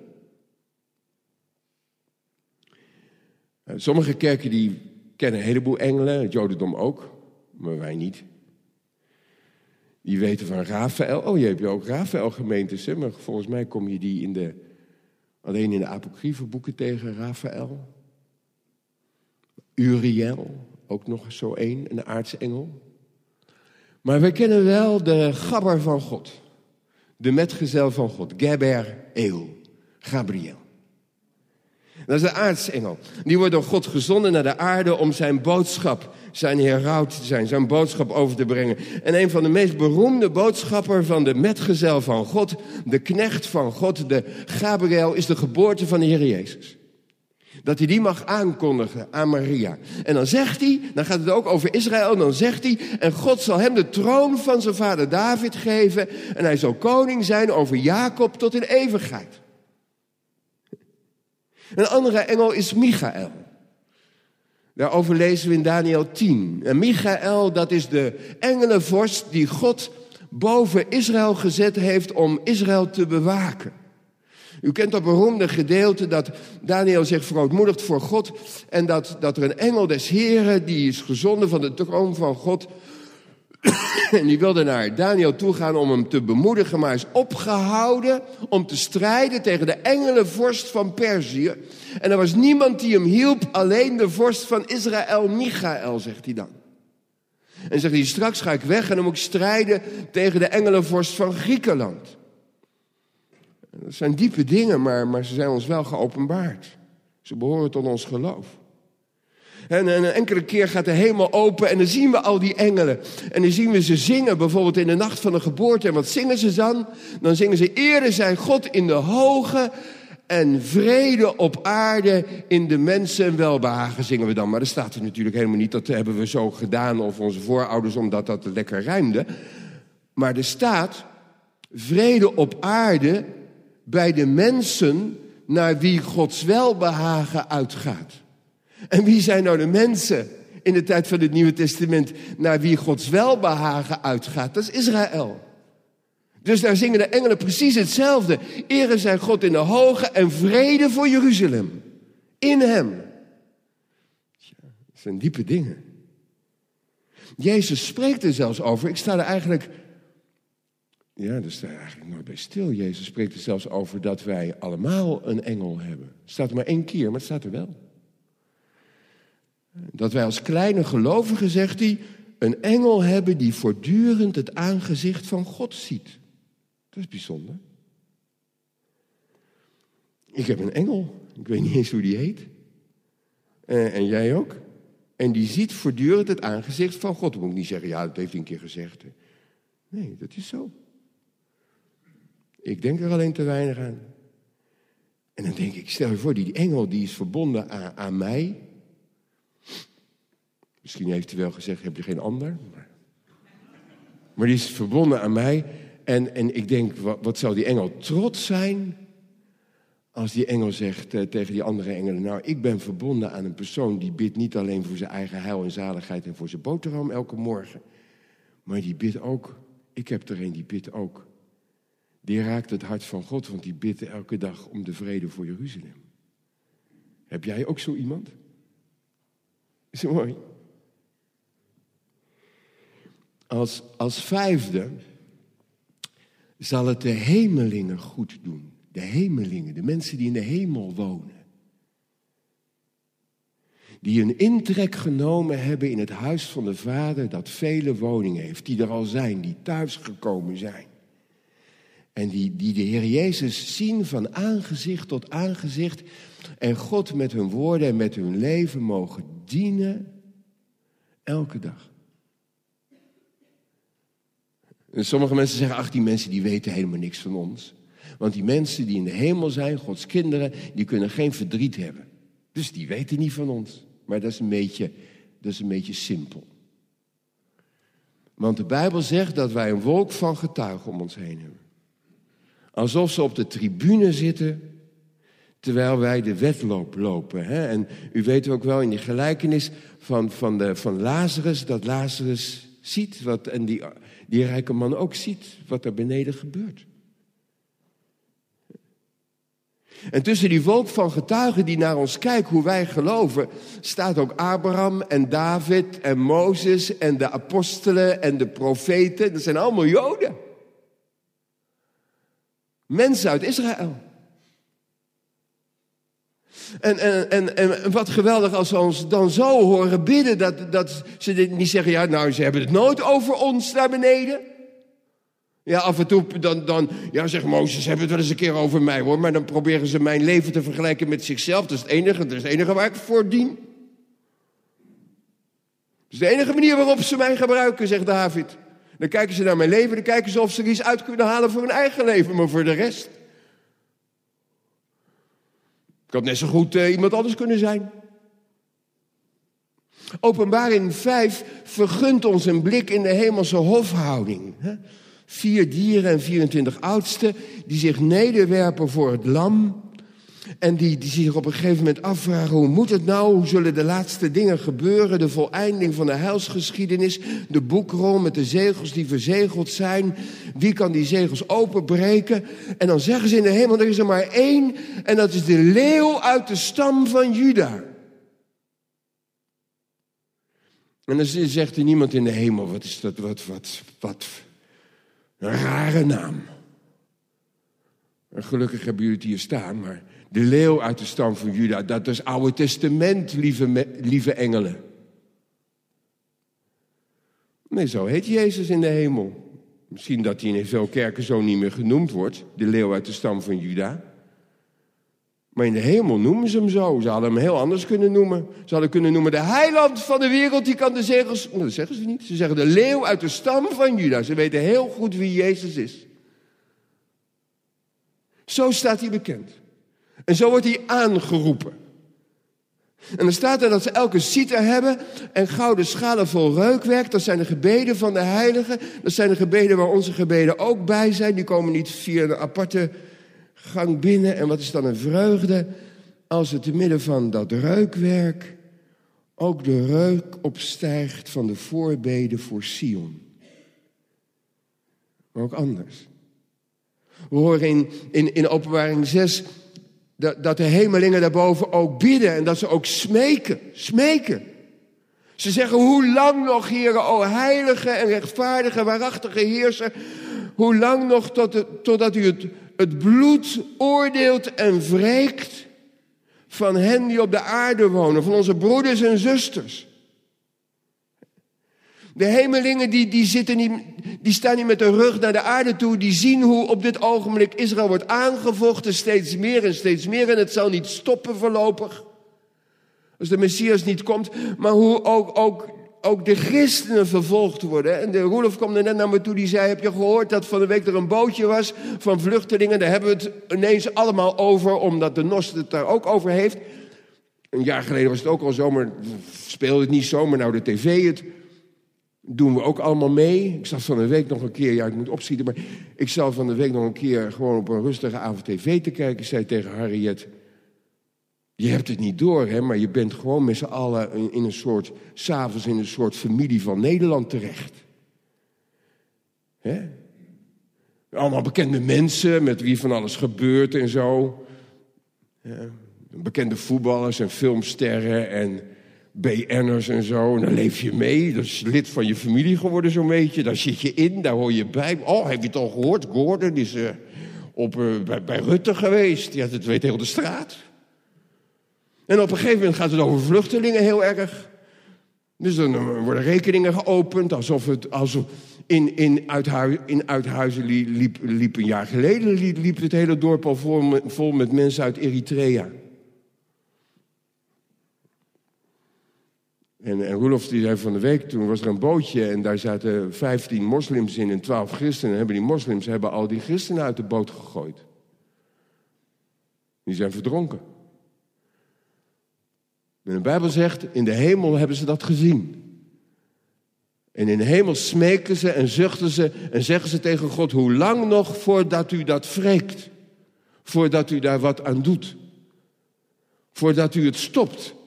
Sommige kerken die kennen een heleboel engelen, het Jodendom ook, maar wij niet. Die weten van Raphaël. Oh, je hebt ook Raphaël gemeentes, hè? maar volgens mij kom je die in de, alleen in de apocryfe boeken tegen, Raphaël. Uriel, ook nog zo één, een aartsengel. Maar wij kennen wel de gabber van God. De metgezel van God, Geber Eel, Gabriel. Dat is de aartsengel. Die wordt door God gezonden naar de aarde om zijn boodschap, zijn heraut te zijn, zijn boodschap over te brengen. En een van de meest beroemde boodschappers van de metgezel van God, de knecht van God, de Gabriel, is de geboorte van de Heer Jezus. Dat hij die mag aankondigen aan Maria. En dan zegt hij, dan gaat het ook over Israël, dan zegt hij, en God zal hem de troon van zijn vader David geven en hij zal koning zijn over Jacob tot in eeuwigheid. Een andere engel is Michael. Daarover lezen we in Daniel 10. En Michael, dat is de engelenvorst die God boven Israël gezet heeft om Israël te bewaken. U kent dat beroemde gedeelte dat Daniel zich verootmoedigt voor God en dat, dat er een engel des Heren, die is gezonden van de troon van God, en die wilde naar Daniel toe gaan om hem te bemoedigen, maar is opgehouden om te strijden tegen de engelenvorst van Perzië. En er was niemand die hem hielp, alleen de vorst van Israël, Michael, zegt hij dan. En zegt hij, straks ga ik weg en dan moet ik strijden tegen de engelenvorst van Griekenland. Dat zijn diepe dingen, maar, maar ze zijn ons wel geopenbaard. Ze behoren tot ons geloof. En een enkele keer gaat de hemel open en dan zien we al die engelen. En dan zien we ze zingen, bijvoorbeeld in de nacht van de geboorte. En wat zingen ze dan? Dan zingen ze, ere zijn God in de hoge en vrede op aarde in de mensen welbehagen zingen we dan. Maar dat staat er natuurlijk helemaal niet. Dat hebben we zo gedaan of onze voorouders omdat dat lekker rijmde. Maar er staat vrede op aarde bij de mensen naar wie Gods welbehagen uitgaat. En wie zijn nou de mensen in de tijd van het Nieuwe Testament naar wie Gods welbehagen uitgaat? Dat is Israël. Dus daar zingen de engelen precies hetzelfde. Ere zijn God in de hoge en vrede voor Jeruzalem. In hem. Tja, dat zijn diepe dingen. Jezus spreekt er zelfs over. Ik sta er eigenlijk. Ja, daar sta eigenlijk nooit bij stil. Jezus spreekt er zelfs over dat wij allemaal een engel hebben. Staat er maar één keer, maar het staat er wel. Dat wij als kleine gelovigen, zegt hij, een engel hebben die voortdurend het aangezicht van God ziet. Dat is bijzonder. Ik heb een engel, ik weet niet eens hoe die heet. Uh, en jij ook. En die ziet voortdurend het aangezicht van God. Dan moet ik niet zeggen, ja, dat heeft hij een keer gezegd. Nee, dat is zo. Ik denk er alleen te weinig aan. En dan denk ik, stel je voor, die engel die is verbonden aan, aan mij. Misschien heeft hij wel gezegd, heb je geen ander? Maar, maar die is verbonden aan mij. En, en ik denk, wat, zou die engel trots zijn als die engel zegt eh, tegen die andere engelen: Nou, ik ben verbonden aan een persoon die bidt niet alleen voor zijn eigen heil en zaligheid en voor zijn boterham elke morgen, maar die bidt ook. Ik heb er een die bidt ook. Die raakt het hart van God, want die bidt elke dag om de vrede voor Jeruzalem. Heb jij ook zo iemand? Is het mooi? Als, als vijfde zal het de hemelingen goed doen. De hemelingen, de mensen die in de hemel wonen. Die een intrek genomen hebben in het huis van de Vader dat vele woningen heeft. Die er al zijn, die thuisgekomen zijn. En die, die de Heer Jezus zien van aangezicht tot aangezicht. En God met hun woorden en met hun leven mogen dienen elke dag. En sommige mensen zeggen, ach die mensen die weten helemaal niks van ons. Want die mensen die in de hemel zijn, Gods kinderen, die kunnen geen verdriet hebben. Dus die weten niet van ons. Maar dat is een beetje, dat is een beetje simpel. Want de Bijbel zegt dat wij een wolk van getuigen om ons heen hebben. Alsof ze op de tribune zitten terwijl wij de wedloop lopen. Hè? En u weet ook wel in die gelijkenis van, van, de, van Lazarus, dat Lazarus ziet wat, en die, die rijke man ook ziet wat er beneden gebeurt. En tussen die wolk van getuigen die naar ons kijkt, hoe wij geloven, staat ook Abraham en David en Mozes en de apostelen en de profeten. Dat zijn allemaal Joden. Mensen uit Israël. En, en, en, en wat geweldig als we ons dan zo horen bidden, dat, dat ze niet zeggen, ja nou ze hebben het nooit over ons naar beneden. Ja, af en toe dan, dan ja, zeg Mozes, hebben het wel eens een keer over mij hoor. Maar dan proberen ze mijn leven te vergelijken met zichzelf. Dat is het enige, dat is het enige waar ik voor dien. Dat is de enige manier waarop ze mij gebruiken, zegt David. Dan kijken ze naar mijn leven, dan kijken ze of ze er iets uit kunnen halen voor hun eigen leven. Maar voor de rest. Ik had net zo goed uh, iemand anders kunnen zijn. Openbaring 5 vergunt ons een blik in de hemelse hofhouding. Hè? Vier dieren en 24 oudsten die zich nederwerpen voor het lam. En die, die zich op een gegeven moment afvragen, hoe moet het nou? Hoe zullen de laatste dingen gebeuren? De voleinding van de heilsgeschiedenis, de boekrol met de zegels die verzegeld zijn. Wie kan die zegels openbreken? En dan zeggen ze in de hemel, er is er maar één. En dat is de leeuw uit de stam van Juda. En dan zegt er niemand in de hemel, wat is dat, wat, wat, wat, een rare naam. En gelukkig hebben jullie het hier staan, maar de leeuw uit de stam van Juda, dat is Oude Testament, lieve, lieve engelen. Nee, zo heet Jezus in de hemel. Misschien dat hij in veel kerken zo niet meer genoemd wordt, de leeuw uit de stam van Juda. Maar in de hemel noemen ze hem zo. Ze hadden hem heel anders kunnen noemen. Ze hadden kunnen noemen de heiland van de wereld, die kan de zegels... Nou, dat zeggen ze niet. Ze zeggen de leeuw uit de stam van Juda. Ze weten heel goed wie Jezus is. Zo staat hij bekend. En zo wordt hij aangeroepen. En dan staat er dat ze elke citer hebben en gouden schalen vol reukwerk. Dat zijn de gebeden van de heiligen. Dat zijn de gebeden waar onze gebeden ook bij zijn. Die komen niet via een aparte gang binnen. En wat is dan een vreugde als het te midden van dat reukwerk ook de reuk opstijgt van de voorbeden voor Sion. Maar ook anders. We horen in, in, in openbaring 6 dat, de hemelingen daarboven ook bidden en dat ze ook smeken, smeken. Ze zeggen, hoe lang nog, heren, o heilige en rechtvaardige, waarachtige heerser, hoe lang nog tot, totdat u het het bloed oordeelt en wreekt van hen die op de aarde wonen, van onze broeders en zusters. De hemelingen die, die, zitten niet, die staan niet met de rug naar de aarde toe. Die zien hoe op dit ogenblik Israël wordt aangevochten. Steeds meer en steeds meer. En het zal niet stoppen voorlopig. Als de Messias niet komt. Maar hoe ook, ook ook de christenen vervolgd worden. En de Roelof kwam er net naar me toe, die zei, heb je gehoord dat van de week er een bootje was van vluchtelingen? Daar hebben we het ineens allemaal over, omdat de NOS het daar ook over heeft. Een jaar geleden was het ook al zo, maar speelde het niet zo, maar nou de tv het doen we ook allemaal mee. Ik zat van de week nog een keer, ja ik moet opschieten, maar ik zat van de week nog een keer gewoon op een rustige avond tv te kijken. Ik zei tegen Harriet, je hebt het niet door, hè, maar je bent gewoon met z'n allen in een soort, s'avonds in een soort familie van Nederland terecht. Hè? Allemaal bekende mensen met wie van alles gebeurt en zo. Ja, bekende voetballers en filmsterren en BN'ers en zo. En dan leef je mee. Dat is lid van je familie geworden zo'n beetje. Daar zit je in, daar hoor je bij. Oh, heb je het al gehoord? Gordon is uh, op, uh, bij, Rutte geweest. Ja, dat weet heel de straat. En op een gegeven moment gaat het over vluchtelingen heel erg. Dus dan uh, worden rekeningen geopend, alsof het alsof in, in, Uithuizen, in Uithuizen liep, liep een jaar geleden liep, het hele dorp al vol vol met mensen uit Eritrea. En, en Roelof die zei van de week, toen was er een bootje en daar zaten 15 moslims in en 12 christenen. Hebben die moslims hebben al die christenen uit de boot gegooid. Die zijn verdronken. En de Bijbel zegt, in de hemel hebben ze dat gezien. En in de hemel smeken ze en zuchten ze en zeggen ze tegen God, hoe lang nog voordat u dat wreekt? Voordat u daar wat aan doet? Voordat u het stopt?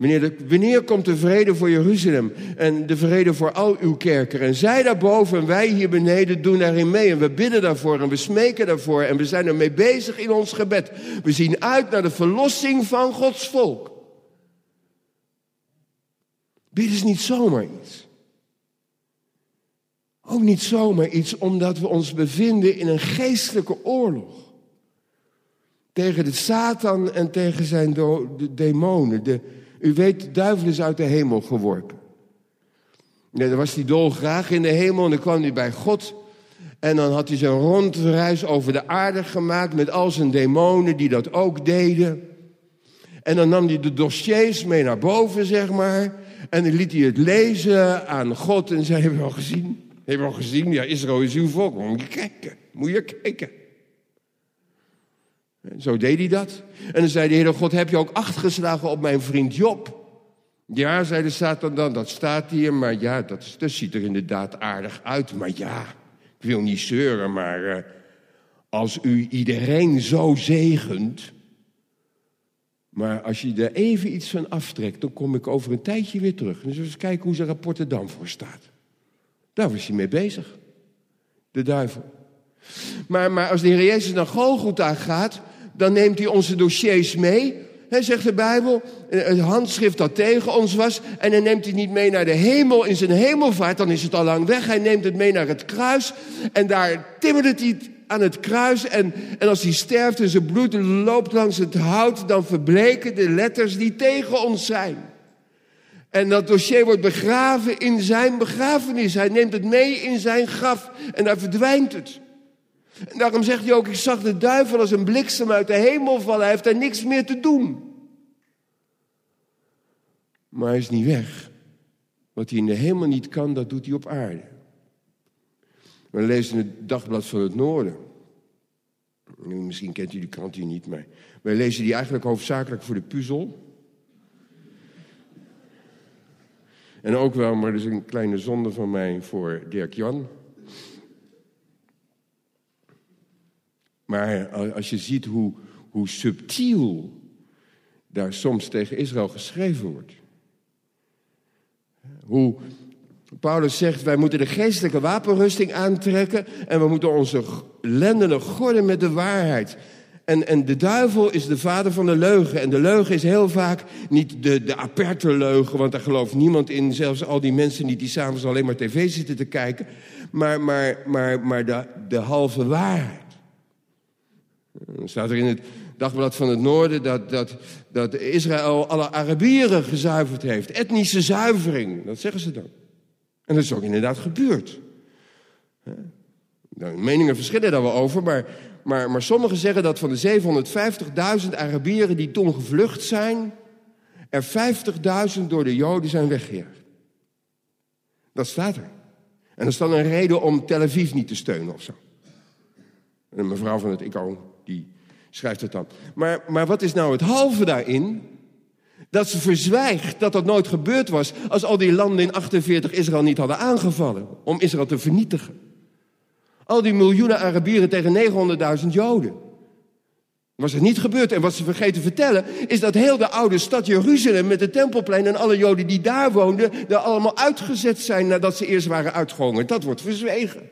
Wanneer, wanneer komt de vrede voor Jeruzalem en de vrede voor al uw kerken? En zij daarboven en wij hier beneden doen daarin mee. En we bidden daarvoor en we smeken daarvoor en we zijn ermee bezig in ons gebed. We zien uit naar de verlossing van Gods volk. Dit is niet zomaar iets. Ook niet zomaar iets omdat we ons bevinden in een geestelijke oorlog. Tegen de Satan en tegen zijn de demonen. De, u weet, de duivel is uit de hemel geworpen. Ja, dan was hij dolgraag in de hemel en dan kwam hij bij God. En dan had hij zijn rondreis over de aarde gemaakt met al zijn demonen die dat ook deden. En dan nam hij de dossiers mee naar boven, zeg maar. En dan liet hij het lezen aan God en zei, heb je al gezien? Heb je al gezien? Ja, Israël is uw volk. Moet je kijken, moet je kijken. Zo deed hij dat. En dan zei de Heer God, heb je ook acht geslagen op mijn vriend Job? Ja, zei de Satan dan, dat staat hier, maar ja, dat, dat ziet er inderdaad aardig uit. Maar ja, ik wil niet zeuren, maar uh, als u iedereen zo zegent, maar als je er even iets van aftrekt, dan kom ik over een tijdje weer terug. Dus eens kijken hoe zijn rapport er dan voor staat. Daar was hij mee bezig. De duivel. Maar, maar als de Heer Jezus naar Golgotha gaat, dan neemt hij onze dossiers mee. Hij zegt de Bijbel, het handschrift dat tegen ons was. En hij neemt het niet mee naar de hemel in zijn hemelvaart, dan is het al lang weg. Hij neemt het mee naar het kruis. En daar timmert hij aan het kruis. En, en als hij sterft en zijn bloed loopt langs het hout, dan verbleken de letters die tegen ons zijn. En dat dossier wordt begraven in zijn begrafenis. Hij neemt het mee in zijn graf en daar verdwijnt het. En daarom zegt hij ook, ik zag de duivel als een bliksem uit de hemel vallen. Hij heeft daar niks meer te doen. Maar hij is niet weg. Wat hij in de hemel niet kan, dat doet hij op aarde. We lezen het Dagblad van het Noorden. Misschien kent u die krant hier niet, maar wij lezen die eigenlijk hoofdzakelijk voor de puzzel. En ook wel, maar dat is een kleine zonde van mij voor Dirk Jan. Maar als je ziet hoe, hoe subtiel daar soms tegen Israël geschreven wordt. Hoe Paulus zegt, wij moeten de geestelijke wapenrusting aantrekken en we moeten onze lendenen gorden met de waarheid. En, en de duivel is de vader van de leugen. En de leugen is heel vaak niet de, de aperte leugen, want daar gelooft niemand in. Zelfs al die mensen niet die s'avonds alleen maar tv zitten te kijken. Maar, maar, maar, maar de, de halve waarheid. Dan staat er in het dagblad van het Noorden dat, dat, dat Israël alle Arabieren gezuiverd heeft. Etnische zuivering, dat zeggen ze dan. En dat is ook inderdaad gebeurd. De meningen verschillen daar wel over, maar, maar, maar sommigen zeggen dat van de 750.000 Arabieren die toen gevlucht zijn, er 50.000 door de Joden zijn weggejaagd. Dat staat er. En dat is dan een reden om Tel Aviv niet te steunen of zo. En mevrouw van het ICO, die schrijft het dan. Maar, maar wat is nou het halve daarin? Dat ze verzwijgt dat dat nooit gebeurd was als al die landen in 48 Israël niet hadden aangevallen om Israël te vernietigen. Al die miljoenen Arabieren tegen 900.000 Joden. Was het niet gebeurd. En wat ze vergeten vertellen, is dat heel de oude stad Jeruzalem met de tempelplein en alle Joden die daar woonden, daar allemaal uitgezet zijn nadat ze eerst waren uitgehongerd. Dat wordt verzwegen.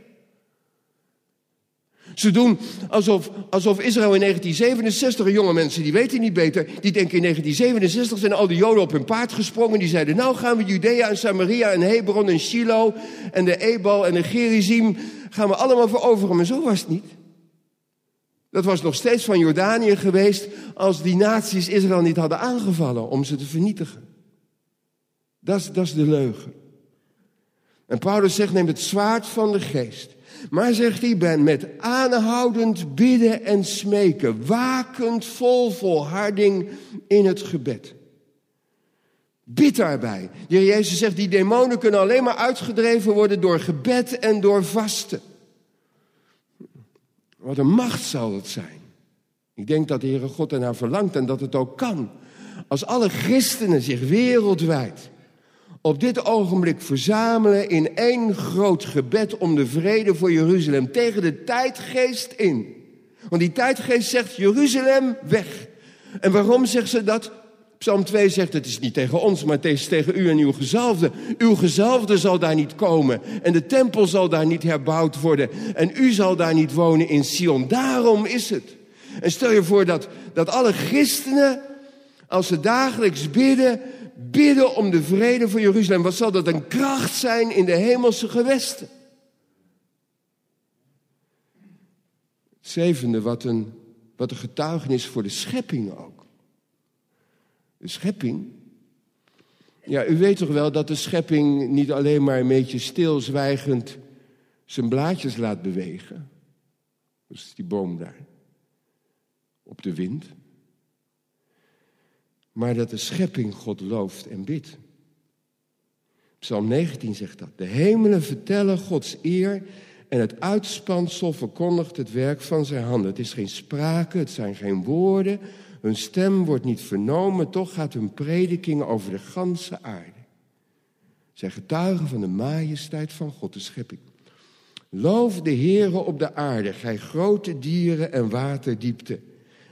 Ze doen alsof, alsof Israël in 1967, jonge mensen die weten niet beter, die denken in 1967 zijn al die Joden op hun paard gesprongen. Die zeiden, nou gaan we Judea en Samaria en Hebron en Shiloh en de Ebal en de Gerizim, gaan we allemaal veroveren. Maar zo was het niet. Dat was nog steeds van Jordanië geweest als die naties Israël niet hadden aangevallen om ze te vernietigen. Dat is, dat is de leugen. En Paulus zegt, neem het zwaard van de geest. Maar zegt hij, ben met aanhoudend bidden en smeken, wakend vol volharding in het gebed. Bid daarbij. De heer Jezus zegt, die demonen kunnen alleen maar uitgedreven worden door gebed en door vasten. Wat een macht zal het zijn. Ik denk dat de Heere God ernaar verlangt en dat het ook kan. Als alle christenen zich wereldwijd op dit ogenblik verzamelen in één groot gebed om de vrede voor Jeruzalem tegen de tijdgeest in. Want die tijdgeest zegt Jeruzalem weg. En waarom zegt ze dat? Psalm 2 zegt het is niet tegen ons, maar het is tegen u en uw gezalfde. Uw gezalfde zal daar niet komen en de tempel zal daar niet herbouwd worden en u zal daar niet wonen in Sion. Daarom is het. En stel je voor dat, dat alle christenen, als ze dagelijks bidden, bidden om de vrede voor Jeruzalem. Wat zal dat een kracht zijn in de hemelse gewesten? Zevende, wat een, wat een getuigenis voor de schepping ook. De schepping. Ja, u weet toch wel dat de schepping niet alleen maar een beetje stilzwijgend zijn blaadjes laat bewegen. Dus die boom daar. Op de wind. Maar dat de schepping God looft en bidt. Psalm 19 zegt dat. De hemelen vertellen Gods eer en het uitspansel verkondigt het werk van zijn handen. Het is geen sprake, het zijn geen woorden, hun stem wordt niet vernomen, toch gaat hun prediking over de ganse aarde. Zij getuigen van de majesteit van God, de schepping. Loof de Heere op de aarde, gij grote dieren en waterdiepte.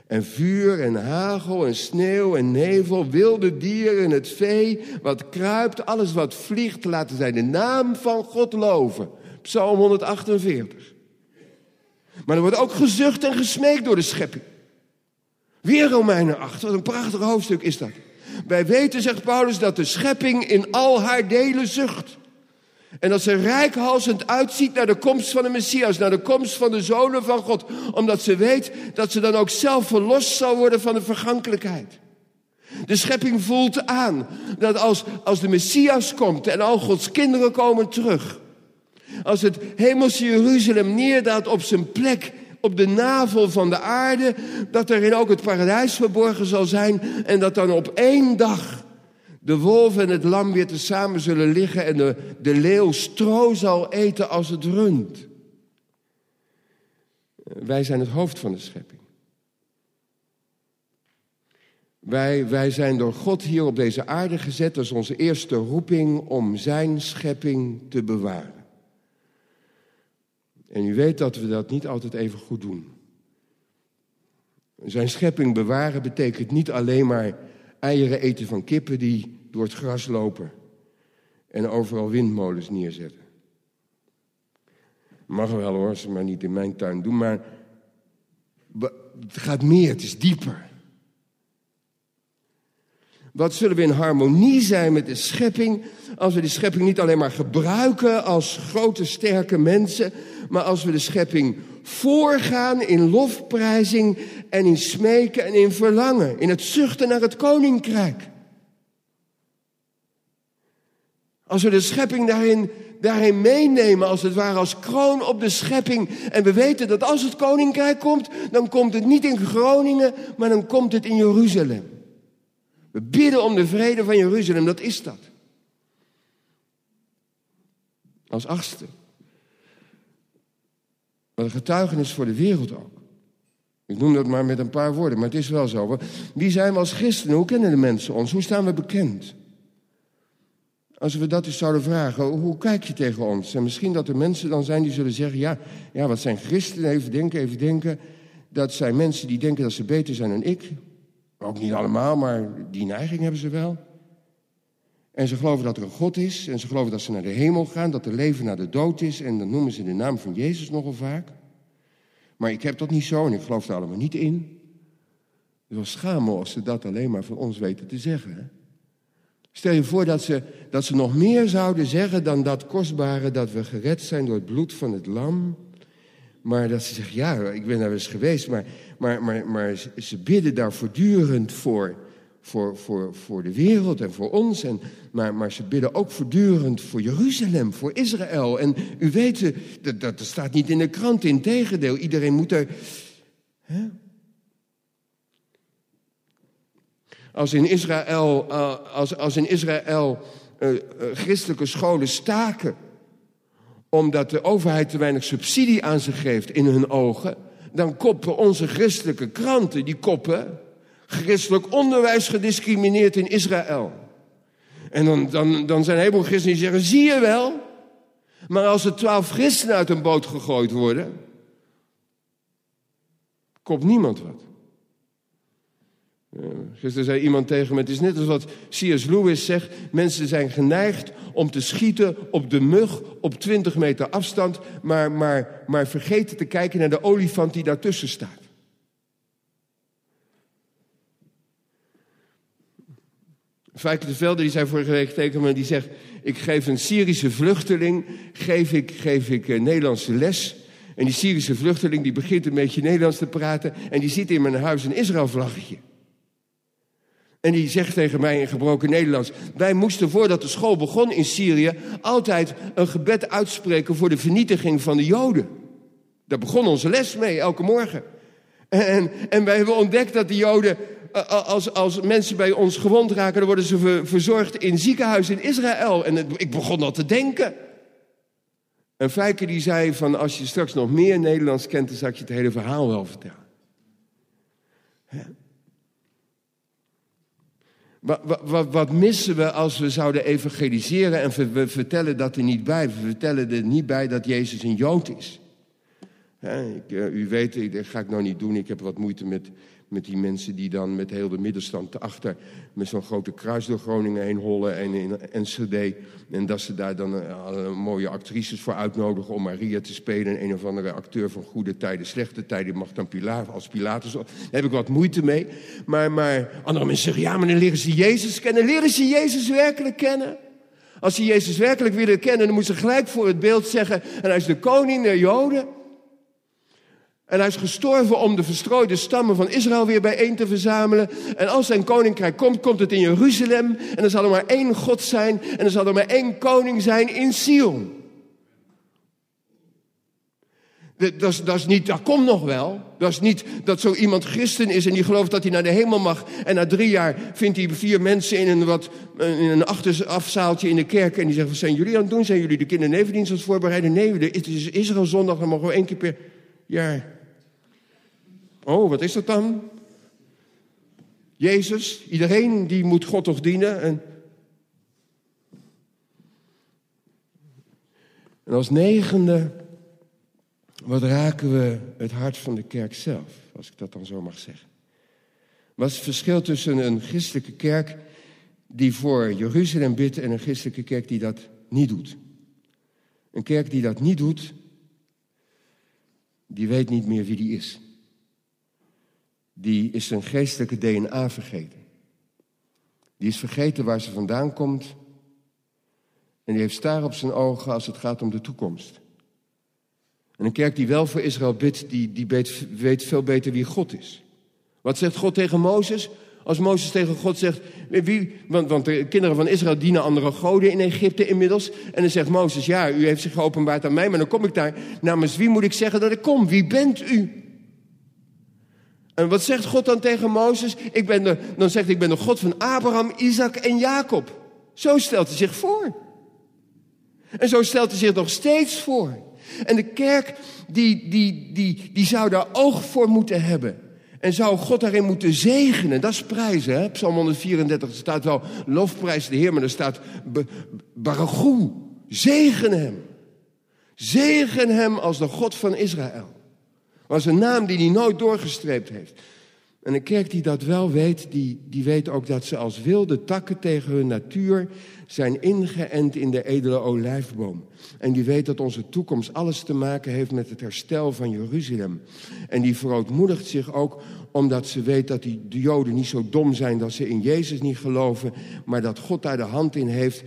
En vuur en hagel en sneeuw en nevel, wilde dieren, het vee, wat kruipt, alles wat vliegt, laten zij de naam van God loven. Psalm 148. Maar er wordt ook gezucht en gesmeekt door de schepping. Weer Romeinen 8, wat een prachtig hoofdstuk is dat. Wij weten, zegt Paulus, dat de schepping in al haar delen zucht. En dat ze rijkhalsend uitziet naar de komst van de Messias, naar de komst van de zonen van God. Omdat ze weet dat ze dan ook zelf verlost zal worden van de vergankelijkheid. De schepping voelt aan dat als, als de Messias komt en al Gods kinderen komen terug. Als het hemelse Jeruzalem neerdaalt op zijn plek op de navel van de aarde, dat erin ook het paradijs verborgen zal zijn en dat dan op één dag de wolf en het lam weer tezamen zullen liggen en de, de leeuw stro zal eten als het rund. Wij zijn het hoofd van de schepping. Wij, wij zijn door God hier op deze aarde gezet als onze eerste roeping om zijn schepping te bewaren. En u weet dat we dat niet altijd even goed doen. Zijn schepping bewaren betekent niet alleen maar eieren eten van kippen die door het gras lopen en overal windmolens neerzetten. Mag wel hoor, ze maar niet in mijn tuin doen, maar het gaat meer, het is dieper. Wat zullen we in harmonie zijn met de schepping als we die schepping niet alleen maar gebruiken als grote sterke mensen, maar als we de schepping voorgaan in lofprijzing en in smeken en in verlangen, in het zuchten naar het koninkrijk. Als we de schepping daarin, daarin meenemen, als het ware als kroon op de schepping. En we weten dat als het koninkrijk komt, dan komt het niet in Groningen, maar dan komt het in Jeruzalem. We bidden om de vrede van Jeruzalem, dat is dat. Als achtste. Wat een getuigenis voor de wereld ook. Ik noem dat maar met een paar woorden, maar het is wel zo. Wie zijn we als christenen? Hoe kennen de mensen ons? Hoe staan we bekend? Als we dat eens zouden vragen, hoe kijk je tegen ons? En misschien dat er mensen dan zijn die zullen zeggen, ja, ja wat zijn christenen? Even denken, even denken. Dat zijn mensen die denken dat ze beter zijn dan ik. Ook niet allemaal, maar die neiging hebben ze wel. En ze geloven dat er een God is. En ze geloven dat ze naar de hemel gaan, dat er leven na de dood is. En dan noemen ze de naam van Jezus nogal vaak. Maar ik heb dat niet zo en ik geloof er allemaal niet in. Het was schamen als ze dat alleen maar van ons weten te zeggen. Stel je voor dat ze, dat ze nog meer zouden zeggen dan dat kostbare dat we gered zijn door het bloed van het lam. Maar dat ze zeggen, ja, ik ben daar eens geweest, maar, maar, maar, maar ze bidden daar voortdurend voor, voor, voor, voor de wereld en voor ons. En, maar, maar ze bidden ook voortdurend voor Jeruzalem, voor Israël. En u weet, dat, dat staat niet in de krant, in tegendeel. Iedereen moet er... Hè? Als in Israël, uh, als, als in Israël uh, uh, christelijke scholen staken omdat de overheid te weinig subsidie aan ze geeft in hun ogen, dan koppen onze christelijke kranten, die koppen, christelijk onderwijs gediscrimineerd in Israël. En dan, dan, dan zijn een heleboel christenen die zeggen, zie je wel, maar als er twaalf christenen uit een boot gegooid worden, kopt niemand wat. Gisteren zei iemand tegen me, het is net als wat C.S. Lewis zegt, mensen zijn geneigd om te schieten op de mug op 20 meter afstand, maar, maar, maar vergeten te kijken naar de olifant die daartussen staat. Fijke de Velde die zei vorige week tegen me, die zegt, ik geef een Syrische vluchteling, geef ik, geef ik uh, Nederlandse les. En die Syrische vluchteling die begint een beetje Nederlands te praten en die ziet in mijn huis een Israël vlaggetje. En die zegt tegen mij in gebroken Nederlands: Wij moesten voordat de school begon in Syrië altijd een gebed uitspreken voor de vernietiging van de Joden. Daar begon onze les mee, elke morgen. En, en wij hebben ontdekt dat de Joden, als, als mensen bij ons gewond raken, dan worden ze verzorgd in ziekenhuizen in Israël. En ik begon al te denken. En Fijke die zei van, als je straks nog meer Nederlands kent, dan zal ik je het hele verhaal wel vertellen. Wat, wat, wat, missen we als we zouden evangeliseren en we vertellen dat er niet bij? We vertellen er niet bij dat Jezus een Jood is. Ik, uh, u weet, dat ga ik nou niet doen. Ik heb wat moeite met met die mensen die dan met heel de middenstand achter met zo'n grote kruis door Groningen heen hollen en in Enschede. En dat ze daar dan uh, mooie actrices voor uitnodigen om Maria te spelen. En een of andere acteur van goede tijden, slechte tijden mag dan als Pilatus. Daar heb ik wat moeite mee. Maar, maar andere mensen zeggen, ja, maar dan leren ze Jezus kennen. Leren ze Jezus werkelijk kennen? Als ze Jezus werkelijk willen kennen, dan moeten ze gelijk voor het beeld zeggen... en hij is de koning der Joden. En hij is gestorven om de verstrooide stammen van Israël weer bijeen te verzamelen. En als zijn koninkrijk komt, komt het in Jeruzalem. En er zal er maar één God zijn. En er zal er maar één koning zijn in Sion. Dat dat is niet, dat komt nog wel. Dat is niet dat zo iemand christen is en die gelooft dat hij naar de hemel mag. En na drie jaar vindt hij vier mensen in een, wat, in een achterafzaaltje in de kerk. En die zeggen, wat zijn jullie aan het doen? Zijn jullie de kindernevendienst aan het voorbereiden? Nee, het is Israël zondag, dan mogen we één keer per jaar Oh, wat is dat dan? Jezus, iedereen die moet God toch dienen. En, en als negende, wat raken we het hart van de kerk zelf, als ik dat dan zo mag zeggen. Wat is het verschil tussen een christelijke kerk die voor Jeruzalem bidt en een christelijke kerk die dat niet doet? Een kerk die dat niet doet, die weet niet meer wie die is die is zijn geestelijke DNA vergeten. Die is vergeten waar ze vandaan komt. En die heeft staar op zijn ogen als het gaat om de toekomst. En een kerk die wel voor Israël bidt, die, die weet, veel beter wie God is. Wat zegt God tegen Mozes? Als Mozes tegen God zegt, wie, want, want de kinderen van Israël dienen andere goden in Egypte inmiddels. En dan zegt Mozes, ja, u heeft zich geopenbaard aan mij, maar dan kom ik daar. Namens wie moet ik zeggen dat ik kom? Wie bent u? En wat zegt God dan tegen Mozes? Ik ben de, dan zegt hij, ik ben de God van Abraham, Isaac en Jacob. Zo stelt hij zich voor. En zo stelt hij zich nog steeds voor. En de kerk, die, die, die, die zou daar oog voor moeten hebben. En zou God daarin moeten zegenen. Dat is prijzen. Hè? Psalm 134 staat wel lofprijs de Heer, maar er staat baragoe. Zegen hem. Zegen hem als de God van Israël. Was een naam die hij nooit doorgestreept heeft. En een kerk die dat wel weet, die, die weet ook dat ze als wilde takken tegen hun natuur zijn ingeënt in de edele olijfboom. En die weet dat onze toekomst alles te maken heeft met het herstel van Jeruzalem. En die verootmoedigt zich ook omdat ze weet dat die, de Joden niet zo dom zijn dat ze in Jezus niet geloven, maar dat God daar de hand in heeft.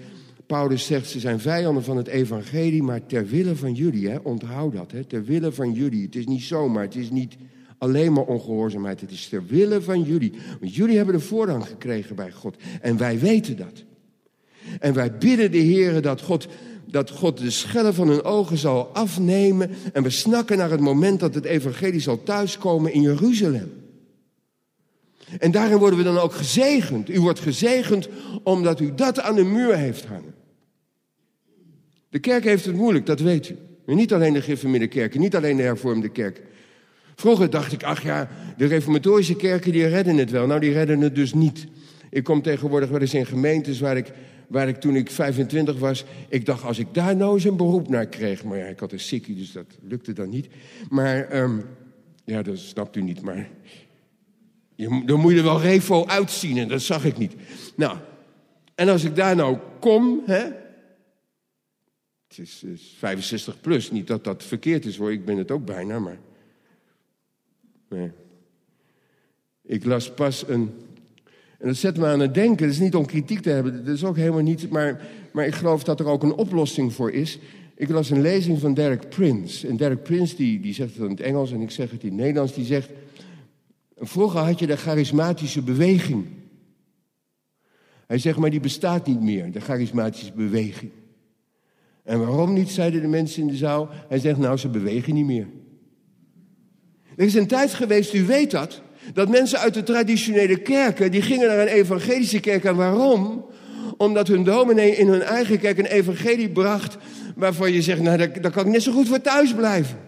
Paulus zegt, ze zijn vijanden van het evangelie, maar ter wille van jullie, onthoud dat, hè, ter wille van jullie. Het is niet zomaar, het is niet alleen maar ongehoorzaamheid, het is ter wille van jullie. Want jullie hebben de voorrang gekregen bij God en wij weten dat. En wij bidden de Heer dat God, dat God de schellen van hun ogen zal afnemen. En we snakken naar het moment dat het evangelie zal thuiskomen in Jeruzalem. En daarin worden we dan ook gezegend. U wordt gezegend omdat u dat aan de muur heeft hangen. De kerk heeft het moeilijk, dat weet u. Niet alleen de gereformeerde kerken, niet alleen de hervormde kerk. Vroeger dacht ik, ach ja, de reformatorische kerken die redden het wel. Nou, die redden het dus niet. Ik kom tegenwoordig wel eens in gemeentes waar ik waar ik toen ik 25 was, ik dacht als ik daar nou eens een beroep naar kreeg. Maar ja, ik had een sikkie, dus dat lukte dan niet. Maar, um, ja, dat snapt u niet, maar je, dan moet je er wel revo uitzien en dat zag ik niet. Nou, en als ik daar nou kom, hè. Het is, is 65 plus, niet dat dat verkeerd is hoor, ik ben het ook bijna, maar. Nee. Ik las pas een en dat zet me aan het denken. Het is niet om kritiek te hebben, dat is ook helemaal niet. Maar, maar ik geloof dat er ook een oplossing voor is. Ik las een lezing van Derek Prince. En Derek Prince die, die zegt het in het Engels en ik zeg het in het Nederlands. Die zegt, vroeger had je de charismatische beweging. Hij zegt, maar die bestaat niet meer, de charismatische beweging. En waarom niet, zeiden de mensen in de zaal. Hij zegt, nou, ze bewegen niet meer. Er is een tijd geweest, u weet dat, dat mensen uit de traditionele kerken, die gingen naar een evangelische kerk. En waarom? Omdat hun dominee in hun eigen kerk een evangelie bracht waarvan je zegt, nou daar, daar kan ik net zo goed voor thuis blijven.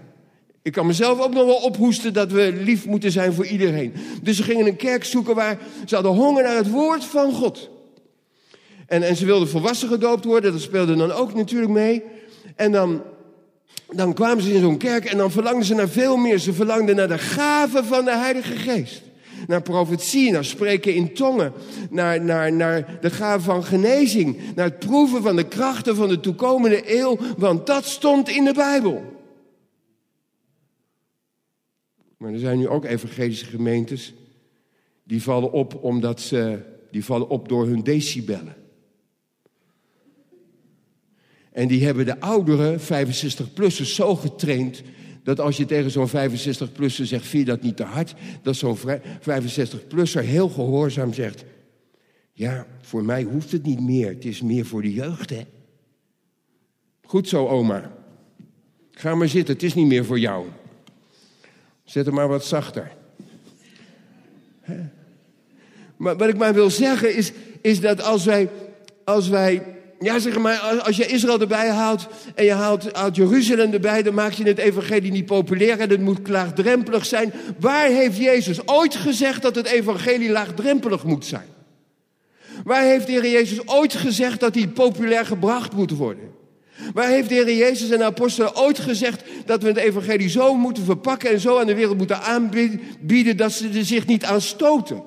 Ik kan mezelf ook nog wel ophoesten dat we lief moeten zijn voor iedereen. Dus ze gingen een kerk zoeken waar ze hadden honger naar het woord van God. En, en ze wilden volwassen gedoopt worden, dat speelde dan ook natuurlijk mee. En dan dan kwamen ze in zo'n kerk en dan verlangden ze naar veel meer. Ze verlangden naar de gave van de Heilige Geest. Naar profetie, naar spreken in tongen, naar, naar, naar de gave van genezing, naar het proeven van de krachten van de toekomende eeuw, want dat stond in de Bijbel. Maar er zijn nu ook evangelische gemeentes die vallen op omdat ze, die vallen op door hun decibellen. En die hebben de oudere 65-plussers zo getraind dat als je tegen zo'n 65-plusser zegt, vind je dat niet te hard? Dat zo'n 65-plusser heel gehoorzaam zegt, ja, voor mij hoeft het niet meer, het is meer voor de jeugd, hè? Goed zo, oma. Ga maar zitten, het is niet meer voor jou. Zet hem maar wat zachter. Maar wat ik maar wil zeggen is, is dat als wij, als wij ja, zeg maar, als je Israël erbij haalt en je haalt, haalt Jeruzalem erbij, dan maak je het evangelie niet populair en het moet laagdrempelig zijn. Waar heeft Jezus ooit gezegd dat het evangelie laagdrempelig moet zijn? Waar heeft de Heer Jezus ooit gezegd dat hij populair gebracht moet worden? Waar heeft de Heer Jezus en de apostelen ooit gezegd dat we het evangelie zo moeten verpakken en zo aan de wereld moeten aanbieden dat ze er zich niet aan stoten?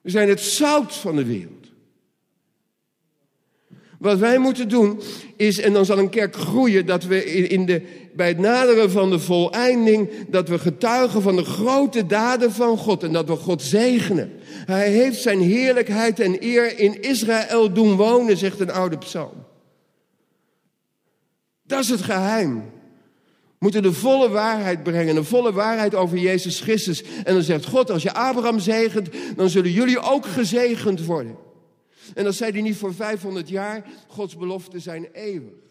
We zijn het zout van de wereld. Wat wij moeten doen is, en dan zal een kerk groeien, dat we in de, bij het naderen van de voleinding, dat we getuigen van de grote daden van God en dat we God zegenen. Hij heeft zijn heerlijkheid en eer in Israël doen wonen, zegt een oude psalm. Dat is het geheim. Moeten de volle waarheid brengen, de volle waarheid over Jezus Christus. En dan zegt God, als je Abraham zegent, dan zullen jullie ook gezegend worden. En dat zei hij niet voor 500 jaar, Gods beloften zijn eeuwig.